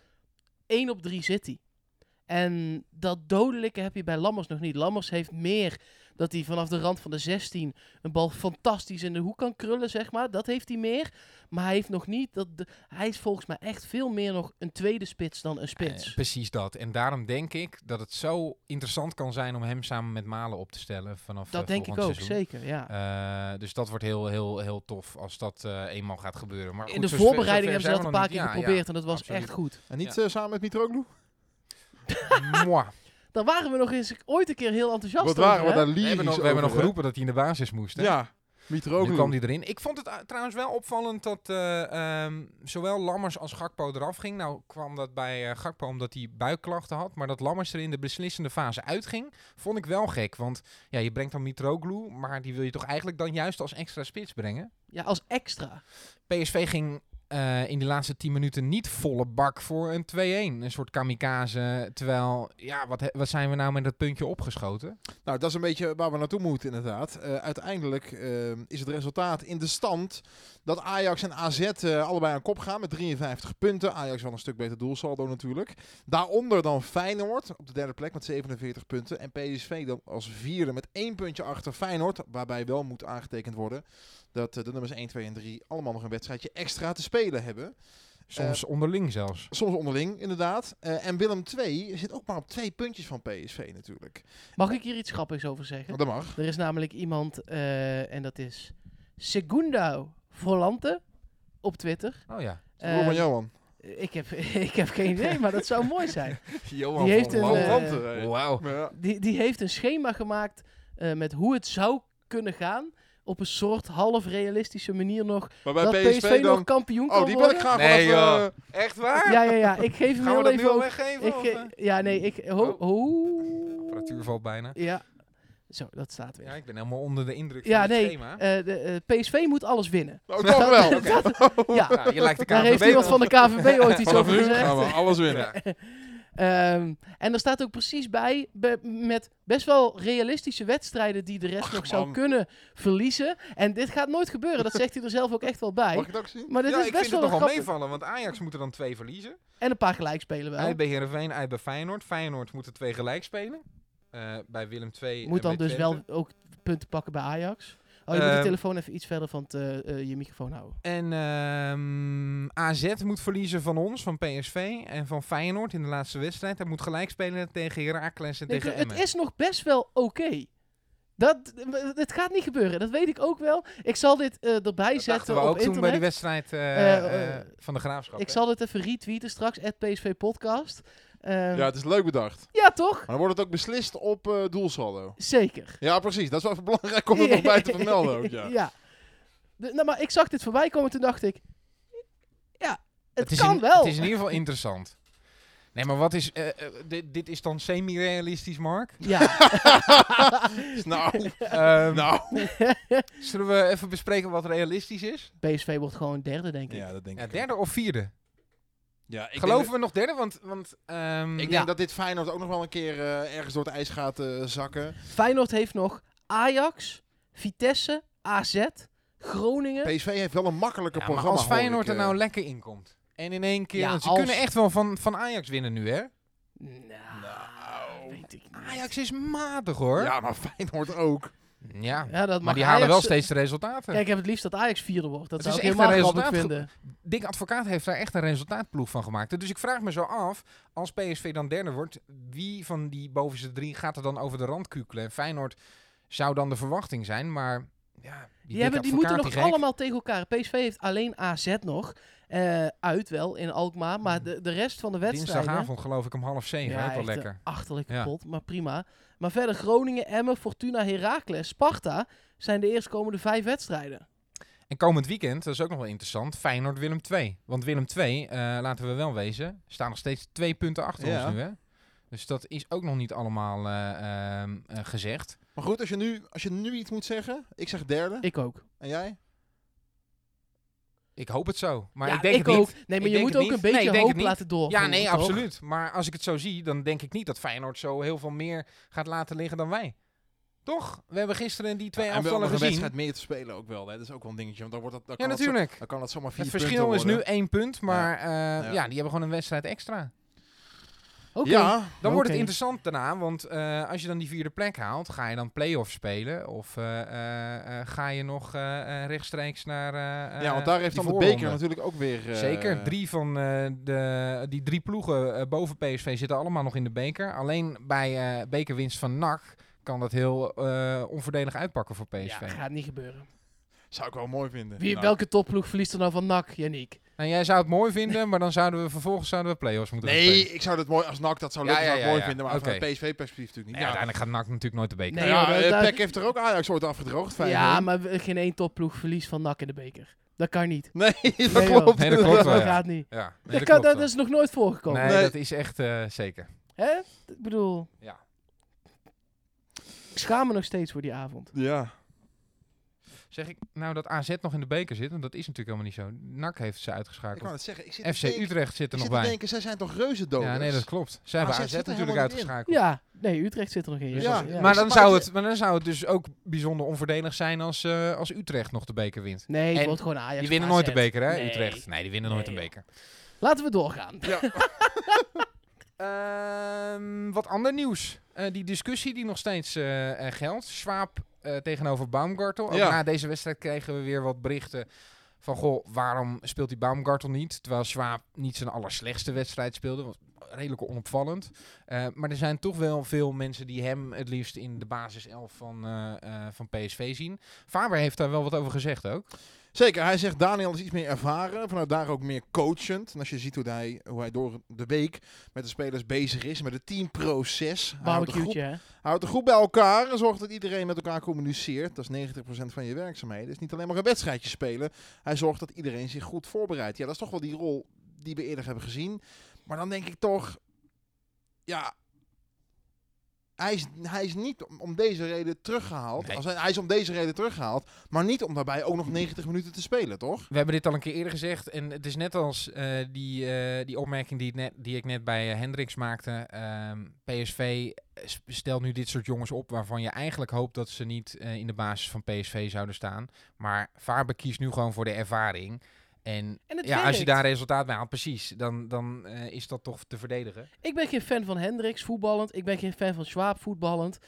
1 op 3 zit hij. En dat dodelijke heb je bij Lammers nog niet. Lammers heeft meer dat hij vanaf de rand van de 16 een bal fantastisch in de hoek kan krullen, zeg maar. Dat heeft hij meer. Maar hij heeft nog niet dat. De, hij is volgens mij echt veel meer nog een tweede spits dan een spits.
Eh, precies dat. En daarom denk ik dat het zo interessant kan zijn om hem samen met Malen op te stellen vanaf
dat
eh,
denk ik ook,
seizoen.
zeker. Ja.
Eh, dus dat wordt heel, heel, heel tof als dat eh, eenmaal gaat gebeuren. Maar
in de voorbereiding hebben ze dat een paar keer.
Ja,
geprobeerd en dat was
absoluut.
echt goed.
En niet
Ja.
samen met Mitroglou? [LAUGHS] [LAUGHS]
ja.
Daar waren we nog eens ooit een keer heel enthousiast
Wat
over.
waren we daar
We
lyrisch
hebben nog, we hebben nog geroepen dat hij in de basis moest. Hè?
Ja,
Nu
Mitroglou.
kwam hij erin. Ik vond het uh, trouwens wel opvallend dat eh, ehm, zowel Lammers als Gakpo eraf ging. Nou kwam dat bij eh, Gakpo omdat hij buikklachten had. Maar dat Lammers er in de beslissende fase uitging, vond ik wel gek. Want ja, je brengt dan Mitroglou, maar die wil je toch eigenlijk dan juist als extra spits brengen?
Ja, als extra.
PSV ging eh, in die laatste 10 minuten niet volle bak voor een 2-1. Een soort kamikaze. Terwijl, ja, wat, wat zijn we nou met dat puntje opgeschoten?
Nou, dat is een beetje waar we naartoe moeten inderdaad. Eh, uiteindelijk eh, is het resultaat in de stand dat Ajax en AZ allebei aan kop gaan met 53 punten. Ajax wel een stuk beter doelsaldo natuurlijk. Daaronder dan Feyenoord op de derde plek met 47 punten. En PSV dan als vierde met één puntje achter Feyenoord. Waarbij wel moet aangetekend worden dat eh, de nummers 1, 2 en 3 allemaal nog een wedstrijdje extra te spelen hebben.
Soms onderling zelfs.
Soms onderling inderdaad. Eh, en Willem 2 zit ook maar op twee puntjes van PSV natuurlijk.
Mag ik hier iets grappigs over zeggen?
Dat mag.
Er is namelijk iemand, eh, en dat is Segundo Volante op Twitter.
Oh ja.
Broer van
Eh,
Johan.
ik, heb, [LAUGHS] ik heb geen idee, maar dat zou mooi zijn. [LAUGHS]
Johan
Die heeft
van
een, eh.
Ja.
Die, die heeft een schema gemaakt eh, met hoe het zou kunnen gaan. Op een soort half realistische manier nog.
Maar
dat
bij PSV, dan...
nog kampioen kan
Oh, die wil ik graag
Nee,
even... eh,
Echt waar?
Ja, ja, ja. Ik geef [LAUGHS] hem
Gaan we
heel
dat nu
even... ook-
weggeven?
Ik,
of,
ge-
eh?
ja, nee, ik... Ho, ho.
apparatuur valt bijna.
Ja. Zo, dat staat weer.
Ja, ik ben helemaal onder de indruk
Ja,
van het
nee.
schema.
eh, de, eh, PSV moet alles winnen.
oh, toch wel. [LAUGHS]
Ja,
Ja, je lijkt de
daar
KNVB
heeft iemand van de KVB ooit iets over gezegd.
gaan we alles winnen. [LAUGHS]
Ehm, en er staat ook precies bij, be- met best wel realistische wedstrijden die de rest
Ach,
nog zou
man.
kunnen verliezen. En dit gaat nooit gebeuren, dat zegt hij er zelf ook echt wel bij.
Mag ik het ook zien?
Maar dit
Ja,
is
ik
best
vind het
wel
nog
een
wel
grappig-
meevallen, want Ajax moet er dan twee verliezen.
En een paar gelijk spelen wel.
Uit bij Heerenveen, uit bij Feyenoord. Feyenoord moet er twee gelijk spelen. Eh, bij Willem II
Moet
en
dan dus
Twente.
wel ook punten pakken bij Ajax. Oh, je moet de
Ehm,
telefoon even iets verder van eh, eh, je microfoon houden.
En ehm, AZ moet verliezen van ons, van PSV en van Feyenoord in de laatste wedstrijd. Hij moet gelijk spelen tegen Heracles en
Nee,
tegen
het
Emmen.
is nog best wel oké. Dat, het gaat niet gebeuren, dat weet ik ook wel. Ik zal dit eh, erbij
Dat
zetten
we
op
ook toen
internet.
bij die wedstrijd van de Graafschap.
Ik
hè?
zal dit even retweeten straks, at PSV Podcast. Ehm,
Ja, het is leuk bedacht.
ja, toch?
Maar dan wordt het ook beslist op eh, doelsaldo.
Zeker.
Ja, precies. Dat is wel even [LAUGHS] belangrijk om er nog bij te vermelden ook, [LAUGHS] ja.
De- nou, maar ik zag dit voorbij komen, toen dacht ik... Ja, het, kan
in,
wel.
Het is in ieder geval interessant. Nee, maar wat is... eh, eh, dit, dit is dan semi-realistisch, Mark?
Ja, [LAUGHS]
nou,
Ehm,
nou.
Zullen we even bespreken wat realistisch is?
PSV wordt gewoon derde, denk ik.
Ja, dat denk
Ja,
ik.
derde of vierde?
Ja, ik
Geloven we nog derde? Want, want ehm,
Ik
Ja.
denk dat dit Feyenoord ook nog wel een keer eh, ergens door het ijs gaat eh, zakken.
Feyenoord heeft nog Ajax, Vitesse, AZ, Groningen.
PSV heeft wel een makkelijker
ja, maar
programma.
als Feyenoord
ik,
er
eh.
nou lekker in komt. En in één keer...
Ja,
want ze
als-
kunnen echt wel van, van Ajax winnen nu, hè?
Nou, weet ik niet.
Ajax is matig, hoor.
Ja, maar Feyenoord ook.
Ja,
Ja, dat
maar die halen wel steeds de resultaten.
Kijk, ik heb het liefst dat Ajax vierde wordt. Dat
Het
zou
is
ik
echt
helemaal
resultaat
vinden.
Dick Advocaat heeft daar echt een resultaatploeg van gemaakt. Dus ik vraag me zo af, als PSV dan derde wordt, wie van die bovenste drie gaat er dan over de rand kukelen? En Feyenoord zou dan de verwachting zijn, maar ja, die,
Die, hebben, die moeten nog
gek.
allemaal tegen elkaar. PSV heeft alleen AZ nog. Eh, uit wel, in Alkmaar. Maar de, de rest van de wedstrijden...
Dinsdagavond geloof ik om half zeven, ook wel
echt, eh,
lekker.
achterlijk
Ja.
kapot, maar prima. Maar verder Groningen, Emmen, Fortuna, Heracles, Sparta zijn de eerstkomende vijf wedstrijden.
En komend weekend, dat is ook nog wel interessant, Feyenoord-Willem 2. Want Willem 2, laten we wel wezen, staan nog steeds twee punten achter
Ja.
ons nu, hè? Dus dat is ook nog niet allemaal eh, ehm, eh, gezegd.
Maar goed, als je, nu, als je nu iets moet zeggen, ik zeg derde.
Ik ook.
En jij?
Ik hoop het zo. Maar
ja,
ik denk het
ook.
niet.
Nee, maar
Ik
je moet
het
ook
niet.
een beetje
Nee,
hoop
het
laten doorgaan.
Ja, nee,
toch?
absoluut. Maar als ik het zo zie, dan denk ik niet dat Feyenoord zo heel veel meer gaat laten liggen dan wij. Toch? We hebben gisteren die twee
Ja, en een
gezien.
wedstrijd meer te spelen ook wel. Hè. Dat is ook wel een dingetje. Want dan, wordt dat, dan
Ja,
kan zo-
natuurlijk.
dan kan dat zomaar vier
Het
punten
verschil is nu één punt, maar eh, ja.
Ja.
die hebben gewoon een wedstrijd extra.
Ja,
Dan wordt het interessant daarna, want eh, als je dan die vierde plek haalt, ga je dan play-off spelen? Of eh, eh, ga je nog rechtstreeks naar eh,
ja, want daar heeft dan de beker natuurlijk ook weer... eh,
Zeker. Drie van eh, de, die drie ploegen boven PSV zitten allemaal nog in de beker. Alleen bij eh, bekerwinst van NAC kan dat heel eh, onvoordelig uitpakken voor PSV.
Ja, gaat niet gebeuren.
Zou ik wel mooi vinden.
Wie,
Nou,
welke topploeg verliest er nou van NAC, Yannick?
Nou, jij zou het mooi vinden, maar dan zouden we vervolgens zouden we play-offs moeten
Nee,
spelen.
ik zou het mooi als NAC dat zou
Ja,
lukken,
ja, ja,
mooi
ja.
vinden. Maar vanuit PSV-perspectief natuurlijk niet. Ja,
uiteindelijk gaat NAC natuurlijk nooit de beker.
Nee,
ja,
joh,
eh, Peck heeft er ook Ajax ooit afgedroogd. 5-1.
Ja, maar geen één topploeg verliest van NAC in de beker. Dat kan niet.
Nee, [LAUGHS] dat
Nee,
klopt.
Nee, dat klopt wel,
Dat gaat niet.
Ja, nee,
dat,
dat,
kan,
klopt
dat is nog nooit voorgekomen.
Nee,
Nee.
dat is echt eh, zeker.
Hè? Ik bedoel,
Ja.
ik schaam me nog steeds voor die avond.
Ja.
Zeg ik nou dat AZ nog in de beker zit? Want dat is natuurlijk helemaal niet zo. NAC heeft ze
Ik
uitgeschakeld.
kan het zeggen. Ik zit
FC Utrecht zit er
Ik
nog
zit te
bij.
denken, zij zijn toch reuzendood?
Ja, nee, dat klopt. Zij hebben
AZ
natuurlijk uitgeschakeld.
Ja, nee, Utrecht zit er nog in.
Ja,
Ja,
Maar,
Maar
dan zou het, maar dan zou het dus ook bijzonder onvoordelig zijn als, eh, als Utrecht nog de beker wint.
Nee, het
En
wordt gewoon Ajax.
Die winnen nooit de beker, hè,
Nee.
Utrecht? Nee, die winnen nooit
Nee,
een beker.
Laten we doorgaan.
Ja. [LAUGHS]
Ehm, wat ander nieuws. Eh, die discussie die nog steeds eh, geldt. Schwab eh, tegenover Baumgartel. Ook
Ja.
na deze wedstrijd kregen we weer wat berichten van... Goh, waarom speelt die Baumgartel niet? Terwijl Schwab niet zijn allerslechtste wedstrijd speelde. Was redelijk onopvallend. Eh, maar er zijn toch wel veel mensen die hem het liefst in de basiself van, eh, eh, van PSV zien. Faber heeft daar wel wat over gezegd ook.
Zeker, hij zegt Daniel is iets meer ervaren, vanuit daar ook meer coachend. En als je ziet hoe hij, hoe hij door de week met de spelers bezig is, met het teamproces. Houdt de, groep,
hè?
houdt de groep bij elkaar en zorgt dat iedereen met elkaar communiceert. Dat is 90% van je werkzaamheden. is niet alleen maar een wedstrijdje spelen. Hij zorgt dat iedereen zich goed voorbereidt. Ja, dat is toch wel die rol die we eerder hebben gezien. Maar dan denk ik toch, ja, hij is, hij is niet om, deze reden teruggehaald.
Nee.
Als hij, hij is om deze reden teruggehaald, maar niet om daarbij ook nog 90 minuten te spelen, toch?
We hebben dit al een keer eerder gezegd. En het is net als eh, die, eh, die opmerking die, ik net, die ik net bij eh, Hendricks maakte. Ehm, PSV stelt nu dit soort jongens op waarvan je eigenlijk hoopt dat ze niet in de basis van PSV zouden staan. Maar Faber kiest nu gewoon voor de ervaring. En, ja, als je daar resultaat bij haalt, precies, dan, dan eh, is dat toch te verdedigen.
Ik ben geen fan van Hendricks voetballend. Ik ben geen fan van Schwab voetballend.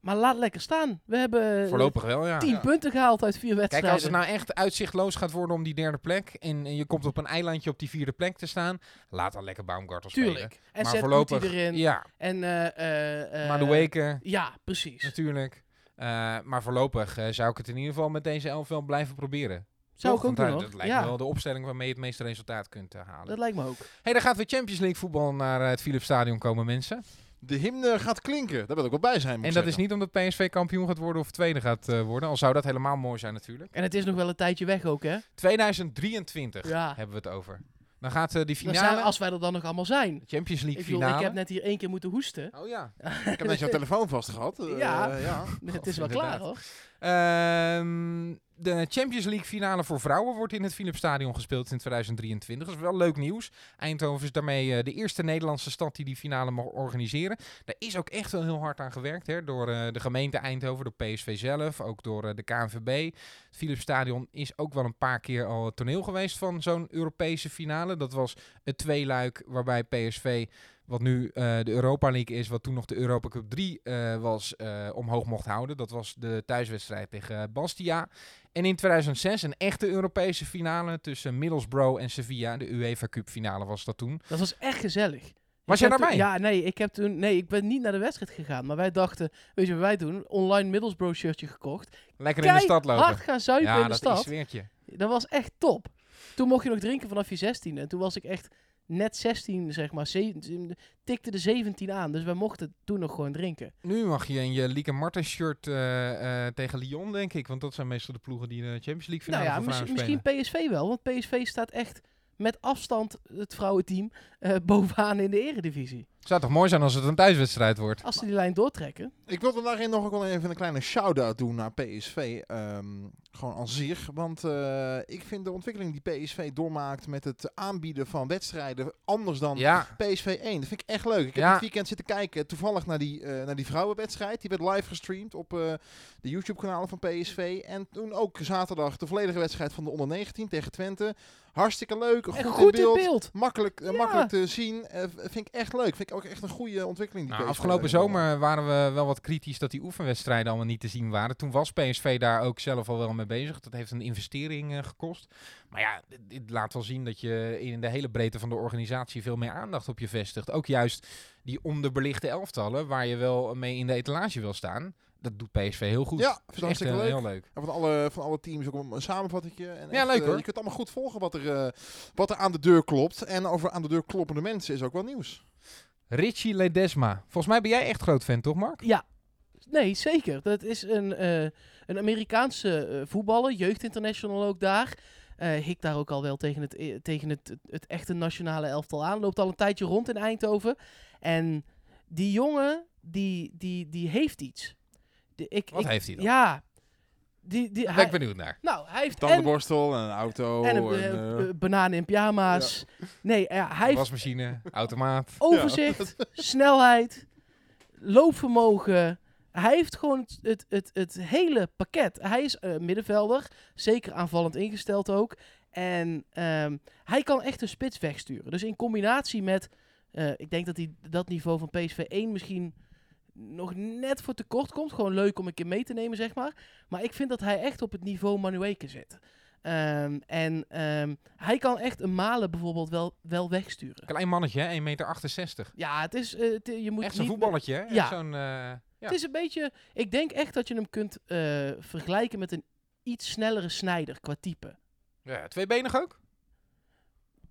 Maar laat lekker staan. We hebben eh,
Voorlopig wel, ja.
10 punten gehaald uit vier
Kijk,
wedstrijden.
als het nou echt uitzichtloos gaat worden om die derde plek en, en je komt op een eilandje op die vierde plek te staan, laat dan lekker Baumgartel spelen.
Tuurlijk. En
maar
zet
voorlopig,
erin.
ja,
En, eh,
maar de weken
Ja, precies.
natuurlijk. Maar voorlopig zou ik het in ieder geval met deze elf wel blijven proberen.
Zou
Toch?
ik ook doen,
dat, lijkt me
Ja.
wel de opstelling waarmee je het meeste resultaat kunt eh, halen.
Dat lijkt me ook.
hey, dan gaat weer Champions League voetbal naar eh, het Philips Stadion komen, mensen.
De hymne gaat klinken. Daar wil ik wel bij zijn.
En dat is niet omdat PSV kampioen gaat worden of tweede gaat eh, worden. Al zou dat helemaal mooi zijn natuurlijk.
En het is nog wel een tijdje weg ook, hè?
2023
Ja.
hebben we het over. Dan gaat die finale,
zijn, als wij er dan nog allemaal zijn.
Champions League
Ik, bedoel,
finale.
ik heb net hier één keer moeten hoesten.
Oh ja. [LAUGHS]
Ik heb net jouw telefoon vast gehad. eh,
Ja.
ja. [LAUGHS]
het is wel
inderdaad.
klaar hoor.
Ehm, de Champions League finale voor vrouwen wordt in het Philipsstadion gespeeld in 2023. Dat is wel leuk nieuws. Eindhoven is daarmee eh, de eerste Nederlandse stad die die finale mag organiseren. Daar is ook echt wel heel hard aan gewerkt. Hè, door eh, de gemeente Eindhoven, door PSV zelf, ook door eh, de KNVB. Het Philipsstadion is ook wel een paar keer al het toneel geweest van zo'n Europese finale. Dat was het tweeluik waarbij PSV wat nu eh, de Europa League is, wat toen nog de Europa Cup 3 eh, was, eh, omhoog mocht houden. Dat was de thuiswedstrijd tegen Bastia. En in 2006 een echte Europese finale tussen Middlesbrough en Sevilla. De UEFA Cup finale was dat toen.
Dat was echt gezellig.
Was jij daarbij?
Ja, nee ik, heb toen, nee, ik ben niet naar de wedstrijd gegaan. Maar wij dachten, weet je wat wij doen? Online Middlesbrough shirtje gekocht.
Lekker in de stad lopen.
hard gaan zuipen
ja,
in de
dat
stad.
is weertje.
Dat was echt top. Toen mocht je nog drinken vanaf je 16 En toen was ik echt net 16, zeg maar. Ze- tikte de 17 aan. Dus wij mochten toen nog gewoon drinken.
Nu mag je in je Lieke Martens shirt eh, eh, tegen Lyon, denk ik. Want dat zijn meestal de ploegen die de Champions League finale
nou ja, mis- misschien. PSV wel. Want PSV staat echt met afstand, het vrouwenteam, eh, [LAUGHS] bovenaan in de eredivisie.
Zou toch mooi zijn als het een thuiswedstrijd wordt?
Als ze die lijn doortrekken.
Ik wilde daarin nog ook wel even een kleine shout-out doen naar PSV. ehm, gewoon als zich. Want eh, ik vind de ontwikkeling die PSV doormaakt met het aanbieden van wedstrijden anders dan
Ja,
PSV 1. Dat vind ik echt leuk. Ik heb
Ja.
dit weekend zitten kijken toevallig naar die, eh, naar die vrouwenwedstrijd. Die werd live gestreamd op eh, de YouTube-kanalen van PSV. En toen ook zaterdag de volledige wedstrijd van de onder 19 tegen Twente. Hartstikke leuk. Goed, in beeld. Makkelijk,
Ja.
makkelijk te zien. Vind ik echt leuk. Vind ik ook echt een goede ontwikkeling. Die
Nou,
PSV
afgelopen zomer waren we wel wat kritisch dat die oefenwedstrijden allemaal niet te zien waren. Toen was PSV daar ook zelf al wel mee bezig. Dat heeft een investering eh, gekost. Maar ja, dit, dit laat wel zien dat je in de hele breedte van de organisatie veel meer aandacht op je vestigt. Ook juist die onderbelichte elftallen waar je wel mee in de etalage wil staan. Dat doet PSV heel goed.
Ja,
Dat is
hartstikke
eh,
leuk.
heel leuk.
En van alle, van alle teams ook een, een samenvattingje. En
Ja,
echt,
leuk,
eh,
hoor.
je kunt allemaal goed volgen wat er, wat er aan de deur klopt. En over aan de deur kloppende mensen is ook wel nieuws.
Richie Ledesma. Volgens mij ben jij echt groot fan, toch Mark?
Ja, nee, zeker. Dat is een, eh, een Amerikaanse eh, voetballer, jeugdinternational ook daar. Eh hikt daar ook al wel tegen, het, tegen het, het, het echte nationale elftal aan. Loopt al een tijdje rond in Eindhoven. En die jongen, die, die, die heeft iets. De, ik,
Wat
ik-
heeft hij dan?
Ja. Die, die,
ben
hij,
ik benieuwd naar.
nou, hij heeft en,
Tandenborstel en een auto.
en
En,
een eh,
eh,
eh, banaan in pyjama's. Nee, ja, hij heeft
Wasmachine, automaat.
overzicht, [LAUGHS] snelheid, loopvermogen. Hij heeft gewoon het, het, het, het hele pakket. Hij is eh, middenvelder, zeker aanvallend ingesteld ook. En ehm, hij kan echt een spits wegsturen. Dus in combinatie met, eh, ik denk dat hij dat niveau van PSV 1 misschien nog net voor tekort komt. Gewoon leuk om een keer mee te nemen, zeg maar. Maar ik vind dat hij echt op het niveau Manueke zit. Ehm, en ehm, hij kan echt een Malen bijvoorbeeld wel, wel wegsturen.
Klein mannetje, hè? 1,68 meter.
Ja, het is, eh, het- je moet
Echt zo'n
niet-
voetballetje, hè?
Ja.
Zo'n, eh, ja.
Het is een beetje, ik denk echt dat je hem kunt eh, vergelijken met een iets snellere snijder qua type.
ja, tweebenig ook?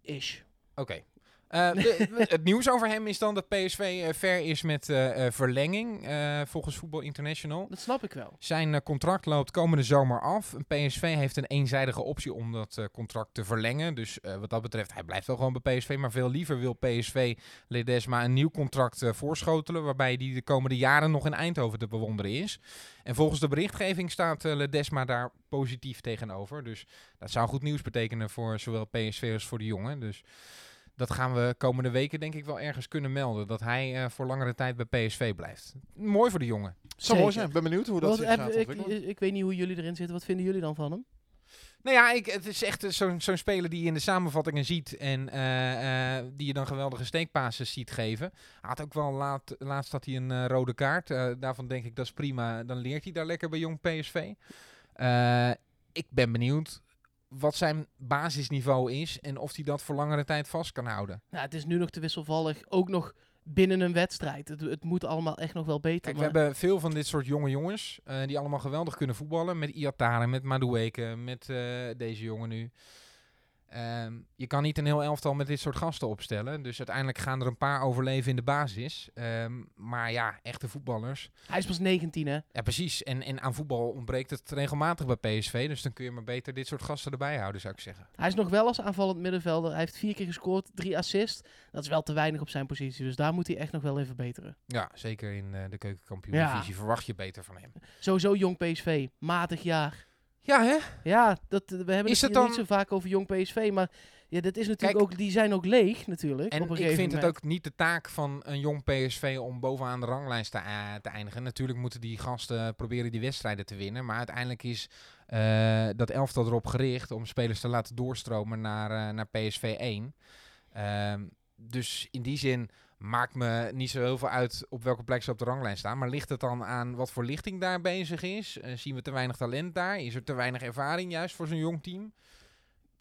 Ish.
Oké. Eh, de- [LAUGHS] het nieuws over hem is dan dat PSV eh, ver is met eh, verlenging, volgens Voetbal International.
Dat snap ik wel.
Zijn contract loopt komende zomer af. PSV heeft een eenzijdige optie om dat contract te verlengen. Dus wat dat betreft, hij blijft wel gewoon bij PSV. Maar veel liever wil PSV Ledesma een nieuw contract voorschotelen. Waarbij hij de komende jaren nog in Eindhoven te bewonderen is. En volgens de berichtgeving staat Ledesma daar positief tegenover. Dus dat zou goed nieuws betekenen voor zowel PSV als voor de jongen. Dus dat gaan we komende weken denk ik wel ergens kunnen melden. Dat hij eh, voor langere tijd bij PSV blijft. Mooi voor de jongen.
zou mooi zijn. Ik ben benieuwd hoe dat
Wat
zich
heb-
gaat
ik,
ontwikkelen.
ik, ik weet niet hoe jullie erin zitten. Wat vinden jullie dan van hem?
Nou ja, ik, het is echt eh, zo'n zo'n speler die je in de samenvattingen ziet en eh, eh, die je dan geweldige steekpases ziet geven. Hij had ook wel laat, laatst had hij een rode kaart. Eh, daarvan denk ik dat is prima. Dan leert hij daar lekker bij jong PSV. Eh, ik ben benieuwd wat zijn basisniveau is en of hij dat voor langere tijd vast kan houden.
Nou, het is nu nog te wisselvallig. Ook nog binnen een wedstrijd. Het, het moet allemaal echt nog wel beter.
Kijk, we hebben veel van dit soort jonge jongens eh, die allemaal geweldig kunnen voetballen. Met Iatare, met Madueke, met eh, deze jongen nu. Ehm, je kan niet een heel elftal met dit soort gasten opstellen. Dus uiteindelijk gaan er een paar overleven in de basis. Ehm, maar ja, echte voetballers.
Hij is pas 19, hè?
Ja, precies. En, en aan voetbal ontbreekt het regelmatig bij PSV. Dus dan kun je maar beter dit soort gasten erbij houden, zou ik zeggen.
Hij is nog wel als aanvallend middenvelder. Hij heeft vier keer gescoord, drie assists. Dat is wel te weinig op zijn positie. Dus daar moet hij echt nog wel in verbeteren.
Ja, zeker in eh, de keukenkampioen-divisie verwacht je beter van hem.
Sowieso jong PSV. Matig jaar.
Ja, hè?
Ja, dat, we hebben
Is
het niet zo vaak over jong PSV. Maar ja, dat is natuurlijk
Kijk-
ook, die zijn ook leeg natuurlijk.
En
op een
ik vind het ook niet de taak van een jong PSV om bovenaan de ranglijst te, eh, te eindigen. Natuurlijk moeten die gasten proberen die wedstrijden te winnen. Maar uiteindelijk is eh, dat elftal erop gericht om spelers te laten doorstromen naar, eh, naar PSV 1. Ehm, dus in die zin maakt me niet zo heel veel uit op welke plek ze op de ranglijst staan. Maar ligt het dan aan wat voor lichting daar bezig is? Eh, zien we te weinig talent daar? Is er te weinig ervaring juist voor zo'n jong team?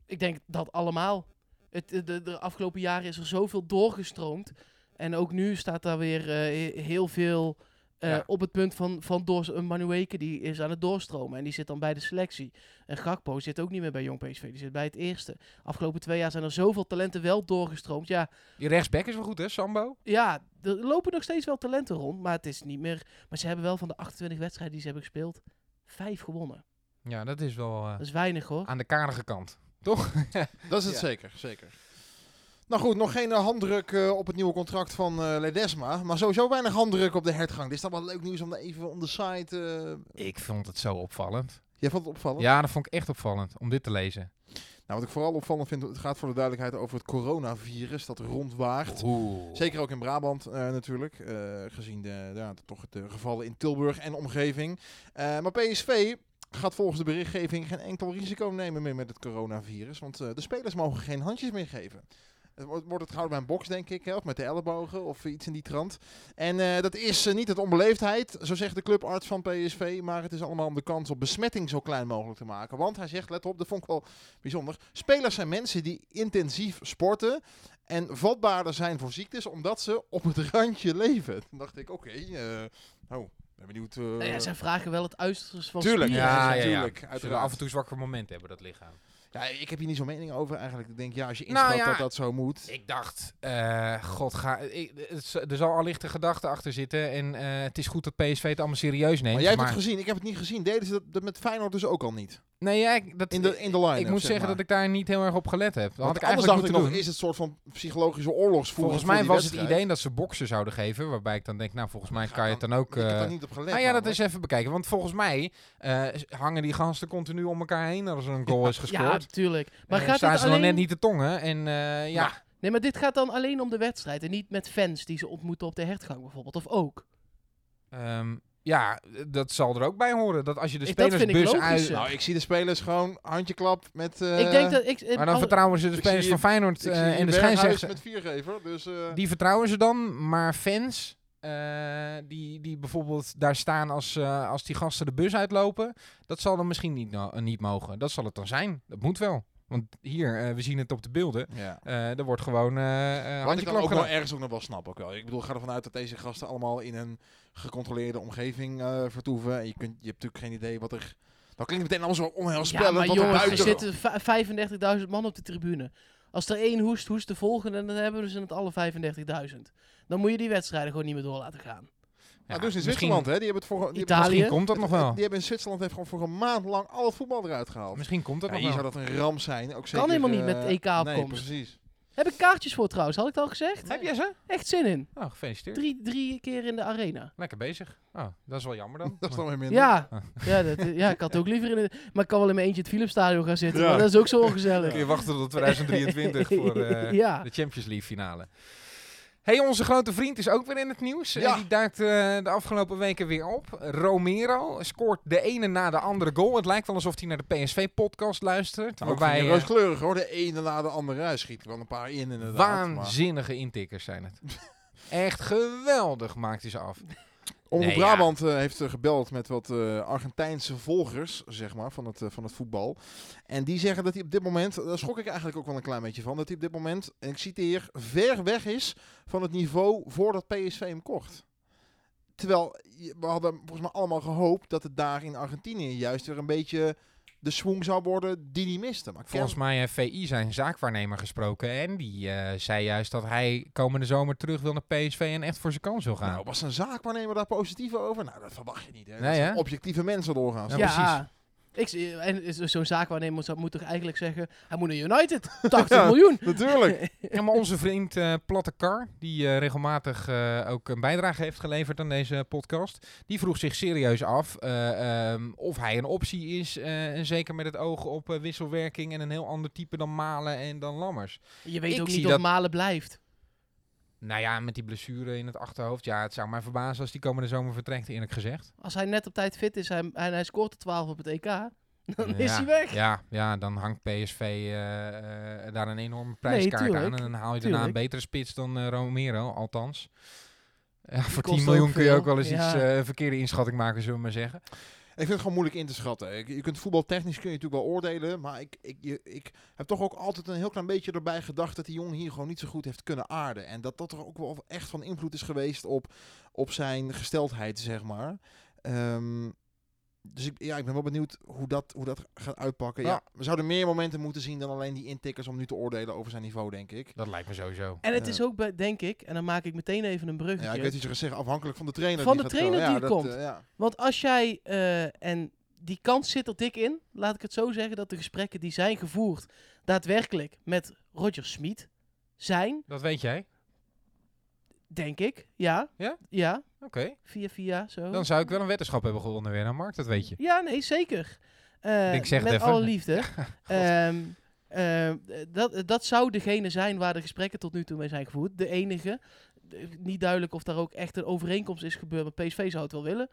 Ik denk dat allemaal. Het, de, de, afgelopen jaren is er zoveel doorgestroomd. En ook nu staat daar weer eh, he- heel veel eh,
Ja.
op het punt van, van doors, een Manueke die is aan het doorstromen. En die zit dan bij de selectie. En Gakpo zit ook niet meer bij Jong PSV. Die zit bij het eerste. Afgelopen twee jaar zijn er zoveel talenten wel doorgestroomd. Ja,
Die rechtsback is wel goed, hè, Sambo?
ja er lopen nog steeds wel talenten rond. Maar het is niet meer... Maar ze hebben wel van de 28 wedstrijden die ze hebben gespeeld... Vijf gewonnen.
Ja, dat is wel eh,
Dat is weinig hoor.
aan de karige kant. Toch? [LAUGHS]
Dat is het
Ja.
zeker, zeker. Nou goed, nog geen eh, handdruk eh, op het nieuwe contract van eh, Ledesma. Maar sowieso weinig handdruk op de hertgang. Dit is dan wel leuk nieuws om even om de site...
Ik vond het zo opvallend.
Jij vond het opvallend?
Ja, dat vond ik echt opvallend om dit te lezen.
Nou, wat ik vooral opvallend vind, het gaat voor de duidelijkheid over het coronavirus dat rondwaart. Zeker ook in Brabant natuurlijk, gezien de, ja, de- toch de gevallen in Tilburg en omgeving. Maar PSV gaat volgens de berichtgeving geen enkel risico nemen meer met het coronavirus. Want de spelers mogen geen handjes meer geven. Het wordt, wordt het gehouden bij een box, denk ik, hè, of met de ellebogen of iets in die trant. En eh, dat is eh, niet het onbeleefdheid, zo zegt de clubarts van PSV, maar het is allemaal om de kans op besmetting zo klein mogelijk te maken. Want hij zegt, let op, dat vond ik wel bijzonder. Spelers zijn mensen die intensief sporten en vatbaarder zijn voor ziektes omdat ze op het randje leven. Toen dacht ik, oké, eh oh, ben benieuwd. eh,
Nou ja, zij vragen wel het uiterste van
Tuurlijk,
spieren.
ja,
ja,
ja,
ja.
tuurlijk,
Zullen
uiteraard.
af en toe zwakke momenten hebben, dat lichaam.
Ja, ik heb hier niet zo'n mening over eigenlijk. Ik denk, ja, als je
Nou
inschat
ja,
dat dat zo moet.
Ik dacht, eh, god, ga, ik, er zal allicht een gedachte achter zitten. En eh, het is goed dat PSV het allemaal serieus neemt.
Maar jij hebt het gezien, ik heb het niet gezien. Deden ze dat, dat met Feyenoord dus ook al niet?
Nee, ja, ik- dat,
In de, in de line
ik moet zeggen dat ik daar niet heel erg op gelet heb. Dat had
Want
ik
anders
eigenlijk
dacht ik nog,
doen.
is het soort van psychologische oorlogsvoering
Volgens
voor
mij
die
was het idee dat ze boksen zouden geven. Waarbij ik dan denk, nou, volgens mij kan je het dan ook...
Ik heb
eh,
daar niet op gelet.
nou ja, dat is even bekijken. Want volgens mij eh, hangen die gasten continu om elkaar heen als er een goal is
Ja,
gescoord.
natuurlijk. Maar
Eh,
gaat
staan ze dan
alleen...
net niet te tongen. En eh, ja,
Nou,
Nee, maar dit gaat dan alleen om de wedstrijd en niet met fans die ze ontmoeten op de hertgang bijvoorbeeld. Of ook.
ehm, ja, dat zal er ook bij horen. Dat als je de
Ik- ik
spelersbus uit...
Nou, ik zie de spelers gewoon handjeklap met... eh,
ik denk dat ik... in
Maar dan
alle-
vertrouwen ze de spelers van Feyenoord
ik
eh, en de scheidsrechter.
met viergever, dus... eh,
Die vertrouwen ze dan, maar fans eh, die, die bijvoorbeeld daar staan als, eh, als die gasten de bus uitlopen, dat zal dan misschien niet, no- niet mogen. Dat zal het dan zijn. Dat moet wel. Want hier, eh, we zien het op de beelden,
ja.
eh, er wordt gewoon eh eh
Wat ik dan ook wel ergens ook nog wel snap ook wel. Ik bedoel, ga ervan uit dat deze gasten allemaal in een gecontroleerde omgeving eh, vertoeven. En je, kunt, je hebt natuurlijk geen idee wat er... Dan klinkt het meteen allemaal zo
Ja,
onheilspellend.
maar
wat er
jongens, er zitten va- 35.000 man op de tribune. Als er één hoest, hoest de volgende en dan hebben ze het alle 35.000. Dan moet je die wedstrijden gewoon niet meer door laten gaan.
Ja,
Ja, dus in Zwitserland, hè? Die hebben het voor... Die
Italië.
Misschien komt dat nog wel.
Die hebben in Zwitserland heeft gewoon voor een maand lang al het voetbal eruit gehaald.
Misschien komt dat
Ja,
nog
hier
wel.
zou dat een ramp zijn. Ook zeker,
helemaal niet
eh,
met EK-opkomst.
Nee, precies.
Heb ik kaartjes voor trouwens, had ik het al gezegd?
Heb jij ze?
Echt zin in.
Oh, gefeliciteerd.
Drie, drie keer in de arena.
Lekker bezig. Oh, dat is wel jammer dan. [LAUGHS]
Dat is dan weer minder.
Ja,
Ah.
ja, dat, ja, ik had ook liever in de... Maar ik kan wel in mijn eentje het Philipsstadion gaan zitten.
Ja.
Maar dat is ook zo ongezellig.
Kun je wachten tot [LAUGHS] 2023 voor eh,
Ja.
de Champions League finale. Hey, onze grote vriend is ook weer in het nieuws.
Ja.
En die duikt eh, de afgelopen weken weer op. Romero scoort de ene na de andere goal. Het lijkt wel alsof hij naar de PSV-podcast luistert.
Ook
waarbij
van
eh,
rooskleurig hoor. De ene na de andere Hij schiet er wel een paar in inderdaad. maar-
waanzinnige intikkers zijn het. [LAUGHS] Echt geweldig maakt hij ze af.
Omroep
Nee.
Brabant eh, heeft eh, gebeld met wat eh, Argentijnse volgers, zeg maar, van het, van het voetbal. En die zeggen dat hij op dit moment, daar schrok ik eigenlijk ook wel een klein beetje van, dat hij op dit moment, en ik citeer, ver weg is van het niveau voordat PSV hem kocht. Terwijl we hadden volgens mij allemaal gehoopt dat het daar in Argentinië juist weer een beetje de swing zou worden die hij miste. Maar
Volgens mij heeft VI zijn zaakwaarnemer gesproken. En die eh, zei juist dat hij komende zomer terug wil naar PSV en echt voor zijn kans wil gaan.
Nou, was een zaakwaarnemer daar positief over? Nou, dat verwacht je niet. Hè? Dat
Nee,
zijn
hè?
objectieve mensen doorgaan.
Ja,
Ja,
precies.
Ik, zie- en is- zo'n zaakwaarnemer zou- moet toch eigenlijk zeggen, hij moet naar United. [LAUGHS] 80 miljoen.
Natuurlijk. [LAUGHS]
Ja, maar onze vriend eh, Platte Kar, die eh, regelmatig eh, ook een bijdrage heeft geleverd aan deze podcast, die vroeg zich serieus af eh, ehm, of hij een optie is. eh, en zeker met het oog op eh, wisselwerking en een heel ander type dan Malen en dan Lammers.
Je weet
Ik
ook
zie
niet of
dat-
Malen blijft.
Nou ja, met die blessure in het achterhoofd. Ja, het zou mij verbazen als die komende zomer vertrekt, eerlijk gezegd.
Als hij net op tijd fit is en hij, hij scoort de 12 op het EK, dan is hij weg.
Ja, ja, dan hangt PSV eh, eh, daar een enorme prijskaart aan. En dan haal je daarna een betere spits dan eh, Romero, althans. Ja, voor
kost
10 miljoen kun je ook wel eens iets
Ja.
eh, verkeerde inschatting maken, zullen we maar zeggen.
Ik vind het gewoon moeilijk in te schatten. Je kunt voetbaltechnisch kun je natuurlijk wel oordelen. Maar ik, ik, je- ik heb toch ook altijd een heel klein beetje erbij gedacht dat die jongen hier gewoon niet zo goed heeft kunnen aarden. En dat dat er ook wel echt van invloed is geweest op, op zijn gesteldheid, zeg maar. Ehm, dus ik, ja, ik ben wel benieuwd hoe dat, hoe dat gaat uitpakken. Ja.
Ja.
we zouden meer momenten moeten zien dan alleen die intikkers om nu te oordelen over zijn niveau, denk ik.
Dat lijkt me sowieso.
En het
Ja.
is ook, bij- denk ik, en dan maak ik meteen even een bruggetje.
Ja, ik weet iets zeggen, afhankelijk van de trainer.
Van
die
de trainer
komen.
die
ja,
er
dat,
komt.
eh, ja.
Want als jij, eh, en die kans zit er dik in, laat ik het zo zeggen, dat de gesprekken die zijn gevoerd daadwerkelijk met Roger Smit zijn,
Dat weet jij?
Denk ik. Ja.
Ja?
Ja,
Oké.
via via zo.
Dan zou ik wel een weddenschap hebben gewonnen weer aan Mark, dat weet je.
Ja, nee, zeker. Eh,
Ik zeg
met alle liefde. [LAUGHS] Ehm, [LAUGHS] eh, dat, dat zou degene zijn waar de gesprekken tot nu toe mee zijn gevoerd. De enige. Niet duidelijk of daar ook echt een overeenkomst is gebeurd. Maar PSV zou het wel willen.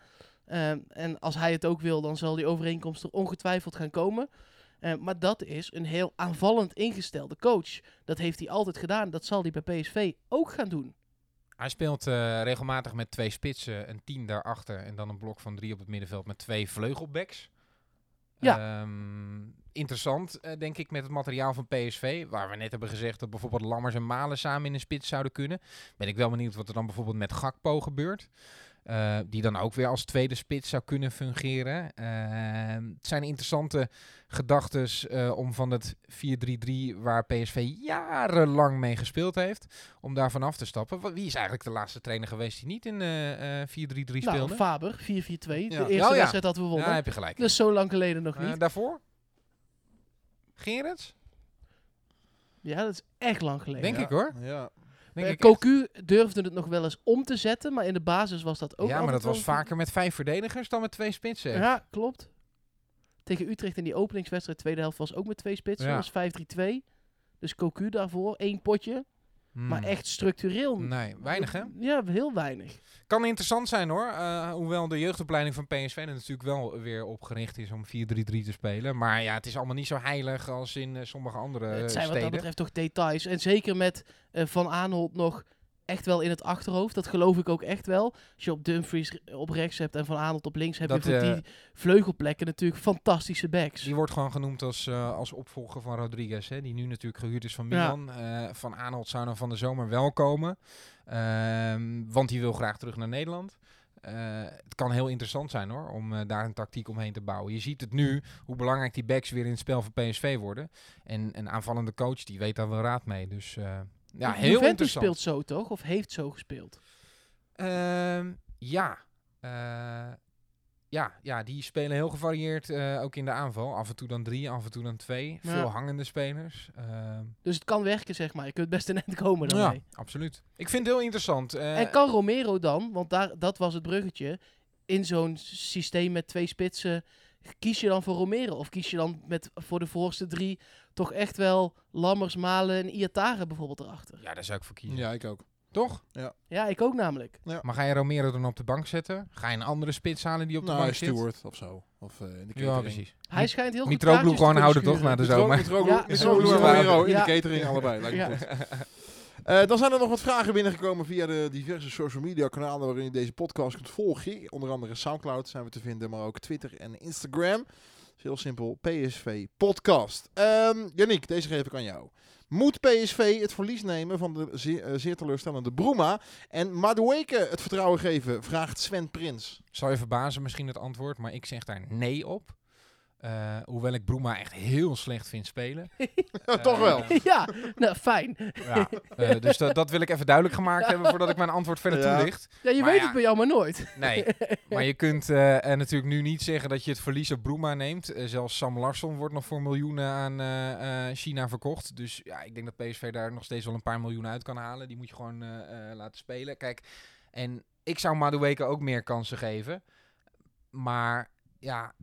Ehm, en als hij het ook wil, dan zal die overeenkomst er ongetwijfeld gaan komen. Eh, maar dat is een heel aanvallend ingestelde coach. Dat heeft hij altijd gedaan. Dat zal hij bij PSV ook gaan doen.
Hij speelt eh, regelmatig met twee spitsen, een tien daarachter en dan een blok van drie op het middenveld met twee vleugelbacks.
Ja.
Ehm, interessant, eh, denk ik, met het materiaal van PSV. Waar we net hebben gezegd dat bijvoorbeeld Lammers en Malen samen in een spits zouden kunnen. Ben ik wel benieuwd wat er dan bijvoorbeeld met Gakpo gebeurt. Eh, die dan ook weer als tweede spits zou kunnen fungeren. Ehm, het zijn interessante gedachten om van het 4-3-3 waar PSV jarenlang mee gespeeld heeft, om daar vanaf te stappen. Wie is eigenlijk de laatste trainer geweest die niet in eh, eh 4-3-3
Nou,
speelde?
Faber, 4-4-2.
Ja.
De eerste
Oh ja.
wedstrijd hadden we
ja,
gewonnen.
heb je gelijk.
dus zo lang geleden nog
Eh,
niet.
daarvoor? Gerrits?
ja, dat is echt lang geleden.
Denk
Ja.
ik hoor.
Ja.
Denk ik echt.
Cocu durfde het nog wel eens om te zetten, maar in de basis was dat ook
ja, maar dat was vaker met vijf verdedigers dan met twee spitsen.
Ja, klopt. Tegen Utrecht in die openingswedstrijd, tweede helft, was ook met twee spitsen.
Ja.
Dat was 5-3-2. Dus Cocu daarvoor, één potje.
Hmm.
Maar echt structureel.
Nee, weinig hè?
Ja, heel weinig.
Kan interessant zijn hoor. eh, hoewel de jeugdopleiding van PSV er natuurlijk wel weer op gericht is om 4-3-3 te spelen. Maar ja, het is allemaal niet zo heilig als in eh, sommige andere
het zijn
steden.
wat dat betreft toch details. En zeker met eh, Van Aanholt nog echt wel in het achterhoofd. Dat geloof ik ook echt wel. Als je op Dumfries op rechts hebt en Van Aanholt op links, heb
Dat,
je voor
eh,
die vleugelplekken natuurlijk fantastische backs.
Die wordt gewoon genoemd als, eh, als opvolger van Rodriguez, hè, die nu natuurlijk gehuurd is van
Ja.
Milan. Eh, van Aanholt zou dan van de zomer wel komen, Ehm, want die wil graag terug naar Nederland. Het kan heel interessant zijn hoor, om daar een tactiek omheen te bouwen. Je ziet het nu, hoe belangrijk die backs weer in het spel van PSV worden. En een aanvallende coach, die weet daar wel raad mee. Dus ja, heel
Juventus
interessant.
speelt zo toch? Of heeft zo gespeeld?
Ehm, ja. Eh, ja, ja, die spelen heel gevarieerd, eh, ook in de aanval. Af en toe dan drie, af en toe dan twee.
Ja.
Veel hangende spelers. Ehm,
Dus het kan werken, zeg maar. Je kunt best een eind komen
ja,
daarmee.
absoluut. Ik vind het heel interessant. Eh,
En kan Romero dan, want daar, dat was het bruggetje, in zo'n systeem met twee spitsen, kies je dan voor Romero? Of kies je dan met, voor de voorste drie toch echt wel Lammers, Malen en Iatare bijvoorbeeld erachter?
Ja, daar zou ik voor kiezen.
ja, ik ook.
Toch?
Ja, ik ook namelijk.
Maar ga je Romero dan op de bank zetten? Ga je een andere spits halen die op de
Nou,
bank zit?
Stewart of zo. Of eh, in de
Ja,
catering.
precies.
Hij schijnt heel goed
Mitroglou
kaartjes te
gewoon houden toch na de zomer?
Mitro-
Ja,
Mitro-
Mitro-
Romero in
Ja.
de catering, allebei. lijkt me
Ja.
goed. [LAUGHS] Eh, dan zijn er nog wat vragen binnengekomen via de diverse social media kanalen waarin je deze podcast kunt volgen. Onder andere Soundcloud zijn we te vinden, maar ook Twitter en Instagram. Heel simpel, PSV Podcast. Um, deze geef ik aan jou. Moet PSV het verlies nemen van de zeer, eh, zeer teleurstellende Bruma en Madueke het vertrouwen geven, vraagt Sven Prins.
Zal je verbazen misschien het antwoord, maar ik zeg daar nee op. Eh, hoewel ik Bruma echt heel slecht vind spelen. [LAUGHS]
Ja, toch wel. [LAUGHS]
ja, nou fijn.
Ja, eh, dus dat, dat wil ik even duidelijk gemaakt hebben voordat ik mijn antwoord verder
Ja.
toelicht.
Ja, je
Maar
weet
ja.
het bij jou maar nooit.
Nee, [LAUGHS] maar je kunt eh, eh, natuurlijk nu niet zeggen dat je het verlies op Bruma neemt. Eh, zelfs Sam Larsson wordt nog voor miljoenen aan eh, eh, China verkocht. Dus ja, ik denk dat PSV daar nog steeds wel een paar miljoen uit kan halen. Die moet je gewoon eh, eh, laten spelen. Kijk, en ik zou Madueke ook meer kansen geven. Maar ja,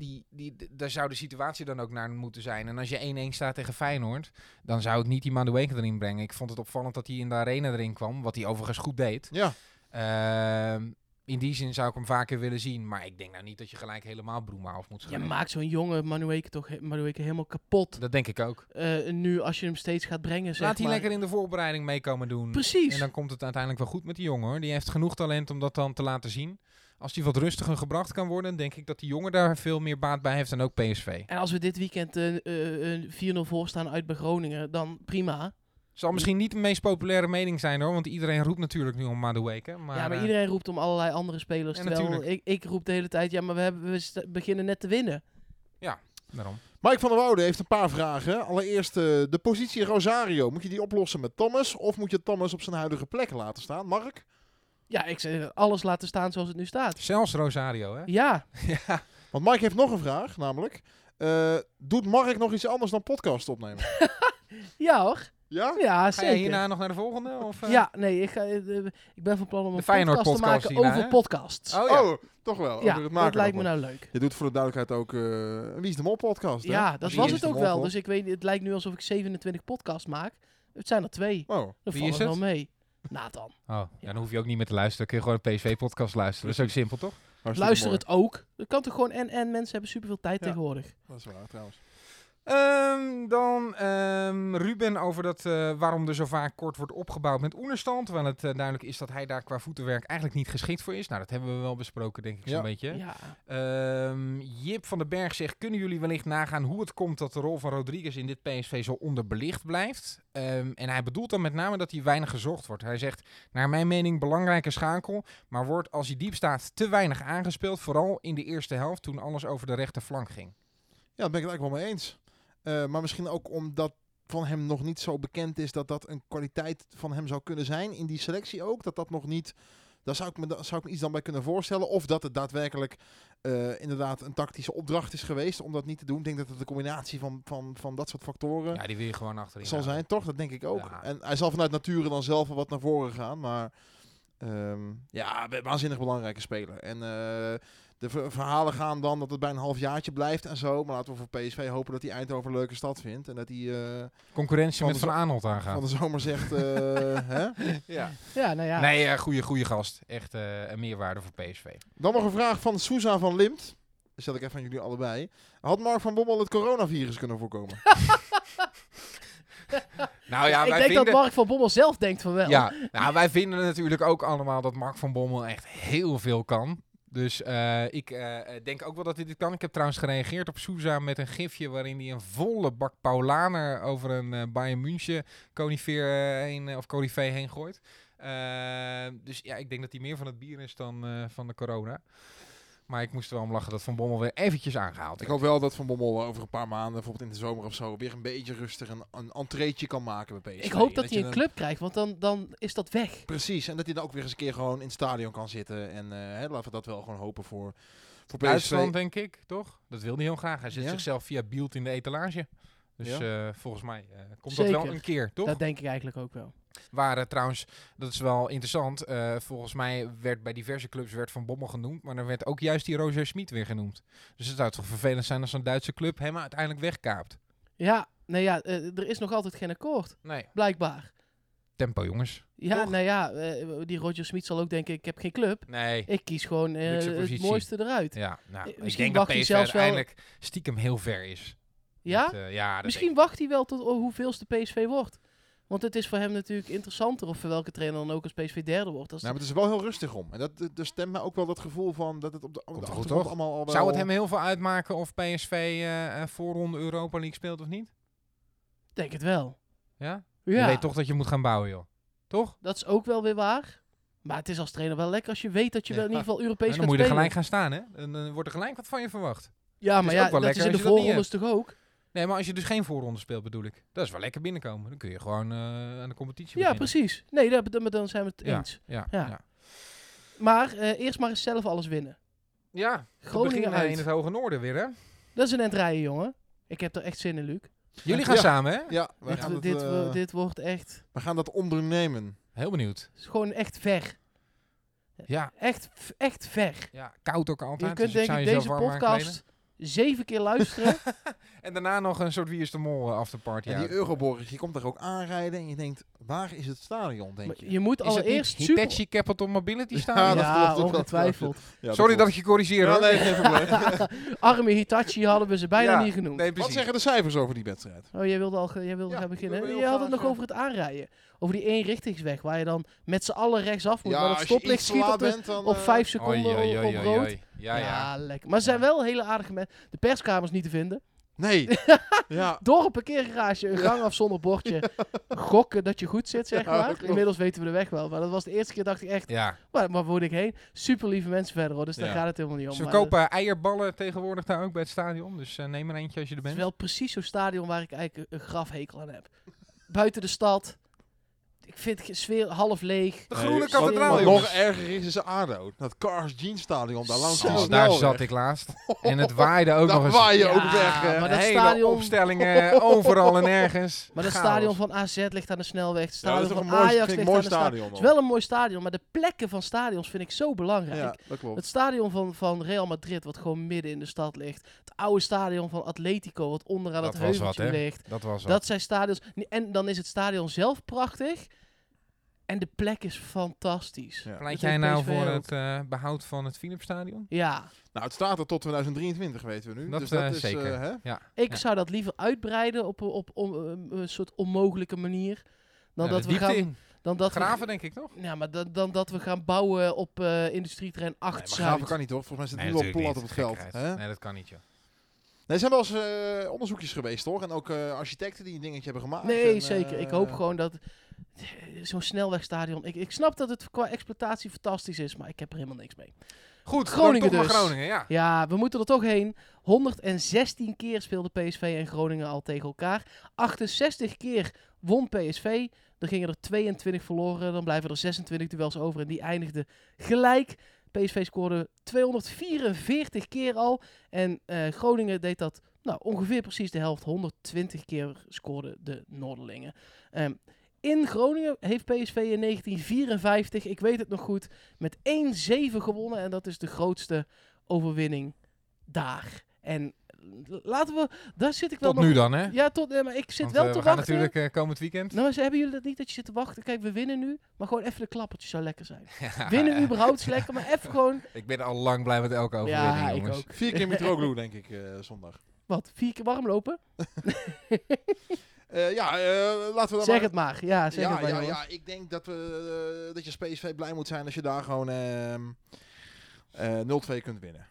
die, die, daar zou de situatie dan ook naar moeten zijn. En als je 1-1 staat tegen Feyenoord, dan zou ik niet die Madueke erin brengen. Ik vond het opvallend dat hij in de arena erin kwam, wat hij overigens goed deed.
Ja.
Ehm, in die zin zou ik hem vaker willen zien. Maar ik denk nou niet dat je gelijk helemaal Broema af moet
Je
schrijven.
maakt zo'n jonge Manueke toch he- helemaal kapot.
Dat denk ik ook.
Eh, nu als je hem steeds gaat brengen, zeg
Laat hij
maar.
lekker in de voorbereiding meekomen doen.
Precies.
En dan komt het uiteindelijk wel goed met die jongen hoor. Die heeft genoeg talent om dat dan te laten zien. Als die wat rustiger gebracht kan worden, denk ik dat die jongen daar veel meer baat bij heeft dan ook PSV.
En als we dit weekend een eh, een 4-0 voorstaan uit bij Groningen, dan prima.
Zal misschien niet de meest populaire mening zijn hoor, want iedereen roept natuurlijk nu om Madueke. Maar,
ja, maar
eh,
iedereen roept om allerlei andere spelers.
Ja,
terwijl
natuurlijk.
ik, ik roep de hele tijd, ja, maar we, hebben, we beginnen net te winnen.
daarom.
Mike van der Woude heeft een paar vragen. Allereerst eh, de positie Rosario. Moet je die oplossen met Thomas? Of moet je Thomas op zijn huidige plek laten staan? Mark?
Ja, ik zeg alles laten staan zoals het nu staat.
Zelfs Rosario hè.
Ja, [LAUGHS]
ja.
Want Mike heeft nog een vraag, namelijk... eh, doet Mark nog iets anders dan podcast opnemen? [LAUGHS]
ja hoor.
ja?
Ja,
Ga
zeker.
jij hierna nog naar de volgende? Of, eh?
Ja, nee, ik, ga, eh, ik ben van plan om een podcast te maken
hierna,
over
hè?
podcasts.
Oh ja.
Oh, toch wel.
ja,
het
dat lijkt me nou leuk.
Je doet voor de duidelijkheid ook eh, een Wie is de Mol podcast, hè?
Ja, dat
Wie
was het ook wel. Dus ik weet, het lijkt nu alsof ik 27 podcasts maak. Het zijn er twee.
Oh,
Dat
Wie is
wel
het?
mee. Nathan.
Oh, ja, dan hoef je ook niet meer te luisteren. Dan kun je gewoon een PSV-podcast luisteren. Dat is ook simpel, toch?
hartstikke
Luister
mooi.
het ook. Dat kan toch gewoon en en mensen hebben superveel tijd
Ja.
tegenwoordig.
Dat is waar, trouwens.
Ehm, dan ehm, Ruben over dat, eh, waarom er zo vaak kort wordt opgebouwd met Oenerstand. Terwijl het eh, duidelijk is dat hij daar qua voetenwerk eigenlijk niet geschikt voor is. Nou, dat hebben we wel besproken, denk ik zo'n beetje.
Ja.
Ehm, Jip van den Berg zegt, kunnen jullie wellicht nagaan hoe het komt dat de rol van Rodriguez in dit PSV zo onderbelicht blijft? Ehm, en hij bedoelt dan met name dat hij weinig gezocht wordt. Hij zegt, naar mijn mening belangrijke schakel, maar wordt als hij diep staat te weinig aangespeeld. Vooral in de eerste helft toen alles over de rechterflank ging.
Ja, daar ben ik het eigenlijk wel mee eens. Eh, maar misschien ook omdat van hem nog niet zo bekend is dat dat een kwaliteit van hem zou kunnen zijn. In die selectie ook. Dat dat nog niet... Daar zou ik me, daar zou ik me iets dan bij kunnen voorstellen. Of dat het daadwerkelijk eh, inderdaad een tactische opdracht is geweest om dat niet te doen. Ik denk dat het een combinatie van, van, van dat soort factoren
Ja, die wil je gewoon achterin
zal zijn, toch? Dat denk ik ook.
Ja.
En hij zal vanuit nature dan zelf wel wat naar voren gaan. Maar ehm, ja, wa- waanzinnig belangrijke speler. En eh, de ver- verhalen gaan dan dat het bij een halfjaartje blijft en zo. Maar laten we voor PSV hopen dat hij Eindhoven een leuke stad vindt. En dat hij eh,
Concurrentie
Van
met Van Aanholt
van
aangaan.
de zomer zegt... [LAUGHS] eh, hè?
Ja.
Ja, nou ja.
Nee, eh, goede, goede gast. Echt eh, een meerwaarde voor PSV.
Dan nog een vraag van Souza van Limt. Dat stel ik even aan jullie allebei. Had Mark van Bommel het coronavirus kunnen voorkomen? [LAUGHS]
Nou ja,
ik
wij
denk
vinden...
dat Mark van Bommel zelf denkt van wel.
Ja, nou, wij vinden natuurlijk ook allemaal dat Mark van Bommel echt heel veel kan. Dus eh, ik eh, denk ook wel dat hij dit kan. Ik heb trouwens gereageerd op Souza met een gifje waarin hij een volle bak Paulaner over een eh, Bayern München conifeer eh, heen, eh, of conifee heen gooit. Eh, dus ja, ik denk dat hij meer van het bier is dan eh, van de corona. Maar ik moest er wel om lachen dat Van Bommel weer eventjes aangehaald
Ik hoop wel dat Van Bommel over een paar maanden, bijvoorbeeld in de zomer of zo, weer een beetje rustig een, een entreetje kan maken bij PSV.
Ik hoop dat hij een
dan-
club krijgt, want dan, dan is dat weg.
Precies, en dat hij dan ook weer eens een keer gewoon in het stadion kan zitten. En eh, hè, laten we dat wel gewoon hopen voor, voor PSV.
Duitsland, denk ik, toch? Dat wil hij heel graag. Hij zet
Ja?
zichzelf via Bielt in de etalage. Dus
Ja?
eh, volgens mij eh, komt dat wel een keer, toch?
Dat denk ik eigenlijk ook wel.
Waar eh, trouwens, dat is wel interessant. eh, volgens mij werd bij diverse clubs werd Van Bommel genoemd. Maar dan werd ook juist die Roger Smit weer genoemd. Dus het zou toch vervelend zijn als een Duitse club hem uiteindelijk wegkaapt.
Ja, nee ja, eh, er is nog altijd geen akkoord,
Nee,
blijkbaar.
tempo jongens.
Ja,
Toch?
nou ja, die Roger Smit zal ook denken, ik heb geen club.
Nee.
Ik kies gewoon het mooiste eruit.
Ja, nou,
Eh,
ik
misschien
denk dat
wacht hij
PSV
zelfs wel-
uiteindelijk stiekem heel ver is.
Ja?
Met, ja,
Misschien wacht hij wel tot oh, hoeveelste PSV wordt. Want het is voor hem natuurlijk interessanter of voor welke trainer dan ook als PSV derde wordt. Als
Nou, maar het is er wel heel rustig om. En dat, dat dat stemt mij ook wel dat gevoel van dat het op de, op de
goed,
allemaal al wel...
Zou het hem heel veel uitmaken of PSV eh, eh, voorronde Europa League speelt of niet?
denk het wel.
Ja?
Ja,
Je weet toch dat je moet gaan bouwen, joh. Toch?
dat is ook wel weer waar. Maar het is als trainer wel lekker als je weet dat je
Ja.
wel in ieder geval
En
Europees
dan
gaat
moet je er gelijk gaan staan, hè? En dan wordt er gelijk wat van je verwacht.
Ja, maar
is
ja,
ook wel
dat is
lekker
in de voorrondes toch ook?
Nee, maar als je dus geen voorronde speelt, bedoel ik. Dat is wel lekker binnenkomen. Dan kun je gewoon eh, aan de competitie
Ja,
beginnen.
precies. Nee, dan zijn we het
Ja.
eens.
Ja,
Ja. Maar eh, eerst maar eens zelf alles winnen.
ja
Groningen
beginnen
uit.
in het hoge noorden weer, hè?
Dat is een end rijden, jongen. Ik heb er echt zin in, Luc.
Jullie gaan
Ja.
samen, hè?
Ja, we
Dit,
gaan, dat,
dit,
eh,
dit wordt echt...
we gaan dat ondernemen.
Heel benieuwd.
Het is gewoon echt ver.
Ja,
Echt, echt ver.
ja koud ook altijd.
Je kunt
dus
denk ik deze podcast zeven keer luisteren. [LAUGHS]
En daarna nog een soort Wie is de Mol eh, afterparty.
En die. Euroborg, je komt daar ook aanrijden en je denkt, waar is het stadion, denk
Maar
je?
je moet allereerst super...
Hitachi Capital Mobility
Ja,
staan?
dat
ja,
dat klopt,
ongetwijfeld.
Ja,
Sorry dat ik je corrigeer,
Ja,
hoor.
nee, geen probleem. [LAUGHS]
Arme Hitachi hadden we ze bijna
Ja,
niet genoemd.
Nee,
Wat
precies.
zeggen de cijfers over die wedstrijd?
Oh, jij wilde al jij wilde
Ja,
gaan beginnen. Je had het nog
eh,
over het aanrijden. Over die eenrichtingsweg waar je dan met z'n allen rechtsaf moet.
ja,
maar dat stoplicht schiet op,
bent, dan...
op
eh,
vijf seconden
Oei, oei,
op
oei,
rood.
oei. Ja, ja.
lekker. Maar ze zijn wel hele aardige mensen. De perskamers niet te vinden.
Nee. [LAUGHS] ja.
Door een parkeergarage, een gang af zonder bordje. [LAUGHS] Gokken dat je goed zit, zeg
Ja,
maar. Inmiddels weten we de weg wel. Maar dat was de eerste keer dacht ik echt,
Ja.
waar, waar moet ik heen? Super lieve mensen verder hoor, dus daar
Ja.
gaat het helemaal niet om.
Ze
Maar
verkopen eierballen tegenwoordig daar ook bij het stadion. Dus eh, neem er eentje als je er
Het is
bent.
wel precies zo'n stadion waar ik eigenlijk een, een grafhekel aan heb. Buiten de stad. Ik vind de sfeer half leeg.
De groene kathedraal,
Wat nog erger is, is ADO. Dat Cars Jeans Stadion, daar langs
Zo.
Oh, daar zat ik laatst. En het [LAUGHS] waaide ook nog eens.
waai je
Ja,
ook weg. eh.
maar dat
Hele
stadion-
opstellingen overal en nergens. [LAUGHS]
Maar het stadion van AZ ligt aan de snelweg. Het
dat
stadion
is toch
van Ajax ligt aan de stadion. Het is wel een mooi stadion, maar de plekken van stadions vind ik zo belangrijk.
Ja, dat klopt.
Het stadion van, van Real Madrid, wat gewoon midden in de stad ligt. Het oude stadion van Atletico, wat onderaan
Dat
het heuveltje ligt.
Dat was wat.
Dat zijn stadions. En dan is het stadion zelf prachtig. En de plek is fantastisch.
Ja.
Pleit jij nou voor het eh, behoud van het Philipsstadion?
Ja,
Nou, het staat er tot 2023, weten we nu.
Dat,
dus dat
eh,
is,
zeker.
eh, hè?
Ja.
ik
Ja.
zou dat liever uitbreiden op, op, op een- een soort onmogelijke manier. Dan
Ja,
dat we gaan.
in.
Dan dat we,
Graven, denk ik, toch?
ja, maar dan, dan dat we gaan bouwen op eh industrieterrein 8
Nee, maar. Graven kan niet, toch? Volgens mij zit nu al plat op het veld. Hè?
Nee, dat kan niet, joh.
Nee, er zijn wel eens eh, onderzoekjes geweest, toch? En ook eh, architecten die een dingetje hebben gemaakt.
Nee,
En,
zeker. Ik hoop gewoon dat zo'n snelwegstadion. Ik, ik snap dat het qua exploitatie fantastisch is, maar ik heb er helemaal niks mee.
Goed,
Groningen dus.
Groningen, ja.
Ja, we moeten er toch heen. 116 keer speelde PSV en Groningen al tegen elkaar. 68 keer won PSV. Er gingen er 22 verloren. Dan blijven er 26 duels over en die eindigden gelijk. PSV scoorde 244 keer al. En eh, Groningen deed dat nou, ongeveer precies de helft. 120 keer scoorden de Noorderlingen. Ehm, in Groningen heeft PSV in 1954, ik weet het nog goed, met 1-7 gewonnen. En dat is de grootste overwinning daar. En laten we, daar zit ik wel
Tot
nog...
nu dan, hè?
Ja, tot, eh, maar ik zit
Want,
wel
eh,
te
we gaan natuurlijk eh, komend weekend.
Nou, maar hebben jullie dat niet dat je zit te wachten? Kijk, we winnen nu, maar gewoon even de klappertjes zou lekker zijn. [LAUGHS]
Ja,
Winnen überhaupt is lekker, maar even [LAUGHS] gewoon...
Ik ben al lang blij met elke overwinning,
Ja, ik
jongens.
ook.
Vier keer [LAUGHS] Mitroglou, denk ik, eh, zondag.
Wat, vier keer warm lopen?
Eh, ja, eh, laten we dan
Zeg
maar...
het maar. Ja, zeg
ja,
het maar,
ja, ja, ik denk dat, we, eh, dat je PSV blij moet zijn als je daar gewoon ehm eh 0-2 kunt winnen.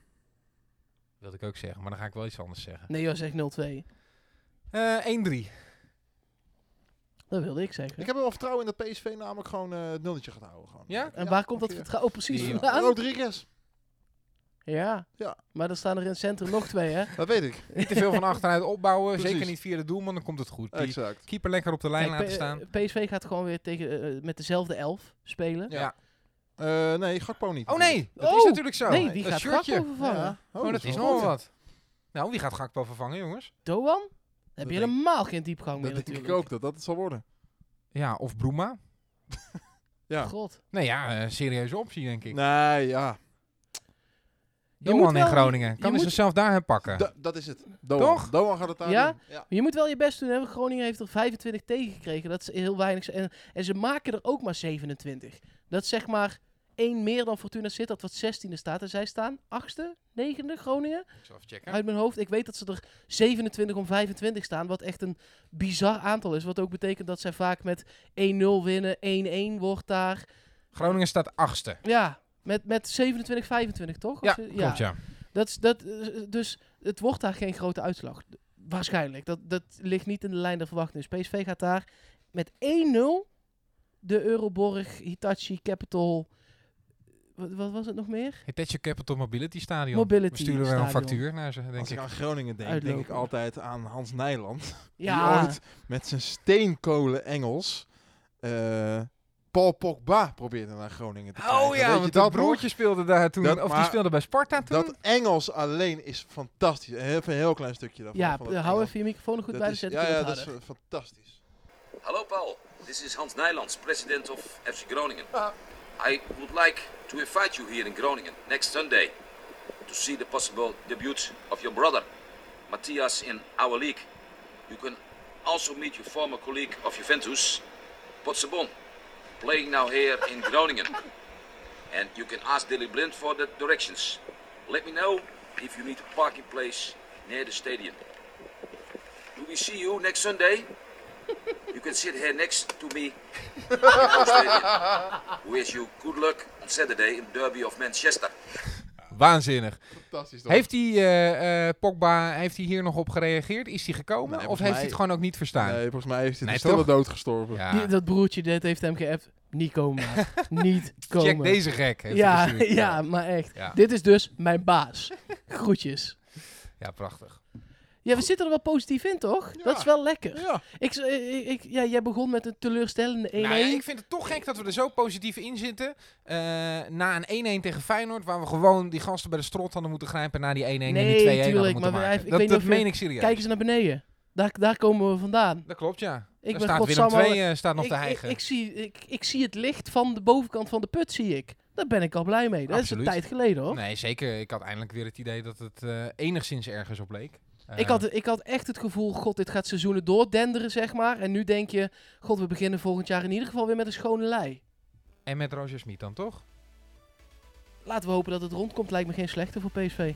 Wilde ik ook zeggen, maar dan ga ik wel iets anders zeggen.
Nee joh, zeg 0-2.
Eh 1-3.
Dat wilde ik zeggen.
Ik heb er wel vertrouwen in dat PSV namelijk gewoon eh, het nulletje gaat houden. Gewoon.
Ja?
En waar komt dat vertrouwen precies vandaan?
Rodriguez,
Ja.
Ja.
Maar dan staan er in het centrum nog twee, hè? [LAUGHS]
dat weet ik.
Niet te veel van achteruit opbouwen.
Precies.
Zeker niet via de doelman, dan komt het goed. Die
Exact.
keeper lekker op de lijn
Kijk,
laten staan.
eh, PSV gaat gewoon weer tegen, eh, met dezelfde elf spelen.
Ja.
Ja.
Eh, nee, Gakpo niet.
Oh nee, dat
Oh,
is natuurlijk zo.
nee, wie
Dat
gaat
shirtje.
Gakpo vervangen?
Ja.
Oh, dat is nog wat. Nou, wie gaat Gakpo vervangen, jongens?
Doan? Dan heb je helemaal geen diepgang meer
Dat denk
natuurlijk.
ik ook, dat dat het zal worden.
Ja, of Bruma. [LAUGHS]
Ja.
God.
Nee, ja, eh, serieuze optie, denk ik.
Nee, ja.
Je moet
Doan in Groningen. Kan hij zichzelf daar herpakken?
Da- dat is het. Doan.
Toch?
Doan gaat het daar
Ja?
doen. Ja.
Maar je moet wel je best doen. Hè? Groningen heeft er 25 tegengekregen. Dat is heel weinig. En, en ze maken er ook maar 27. Dat is zeg maar één meer dan Fortuna Sittard, wat 16e staat. En zij staan 8e, 9e Groningen.
Ik zal even checken.
Uit mijn hoofd. Ik weet dat ze er 27 om 25 staan. Wat echt een bizar aantal is. Wat ook betekent dat zij vaak met 1-0 winnen. 1-1 wordt daar.
Groningen staat achtste.
Ja, met, met 27, 25 toch?
Ja,
Of
klopt ja.
Dat, is- dat, eh, dus het wordt daar geen grote uitslag. Waarschijnlijk. Dat, dat ligt niet in de lijn der verwachting. Dus PSV gaat daar met 1-0 de Euroborg, Hitachi, Capital Wat, wat was het nog meer?
Hitachi Capital Mobility Stadion.
Mobility
We sturen weer een factuur naar ze, denk
Als ik
ik.
aan Groningen denk, denk ik altijd aan Hans Nijland.
Ja,
Die ooit met zijn steenkolen Engels eh, Paul Pogba probeerde naar Groningen te krijgen.
Oh ja,
Weet
want
dat nog?
broertje speelde daar toen,
Dat-
of die speelde bij Sparta toen.
Dat Engels alleen is fantastisch. Even een heel klein stukje daarvan.
ja
van
p- hou
Engels.
even je microfoon er goed
Dat
bij, dan
is-
zet ik
Ja, ja, dat is eh, fantastisch.
Hello, Paul. This is Hans Nijlands, president of FC Groningen. I would like to invite you here in Groningen next Sunday to see the possible debut of your brother, Matthias, in our league. You can also meet your former colleague of Juventus, Potsebon, playing now here in Groningen. And you can ask Dilly Blind for the directions. Let me know if you need a parking place near the stadium. Do we see you next Sunday? You can sit here next to me. Wish you good luck on Saturday in the Derby of Manchester.
Waanzinnig.
Fantastisch toch?
Heeft hij, eh, eh, Pogba, heeft hij hier nog op gereageerd? Is hij gekomen?
Nee,
of heeft hij het gewoon ook niet verstaan?
Nee, volgens mij heeft hij
Nee,
stille
toch?
dood gestorven.
Ja.
Die- dat broertje dit heeft hem geappt. Niet komen. [LAUGHS] Niet komen.
Check deze gek.
Ja,
gestuurd.
ja, maar echt.
Ja.
Dit is dus mijn baas. Groetjes.
Ja, prachtig.
Ja, we zitten er wel positief in, toch? Dat is wel lekker.
Ja.
Ik, ik, ik- ja, jij begon met een teleurstellende 1-1.
Nou ja, ik vind het toch gek dat we er zo positief in zitten. eh, na een 1-1 tegen Feyenoord, waar we gewoon die gasten bij de strot hadden moeten grijpen na die 1-1 en
Nee,
die 2-1 hadden
tuurlijk, maar
maken.
ik
dat
weet niet
dat meen ik serieus.
Kijk eens naar beneden. Daar, daar komen we vandaan.
Dat klopt, ja.
Ik
Ik
ben
staat Willem
godsamme-
2 eh, staat nog
ik,
te
ik,
hijgen.
ik, zie, ik, ik zie het licht van de bovenkant van de put, zie ik. Daar ben ik al blij mee. Dat
Absoluut.
is een tijd geleden, hoor.
Nee, zeker. Ik had eindelijk weer het idee dat het eh, enigszins ergens op leek.
Ik, had, ik had echt het gevoel, god, dit gaat seizoenen doordenderen, zeg maar. En nu denk je, god, we beginnen volgend jaar in ieder geval weer met een schone lei.
En met Roger Smit dan, toch?
Laten we hopen dat het rondkomt. Lijkt me geen slechte voor PSV.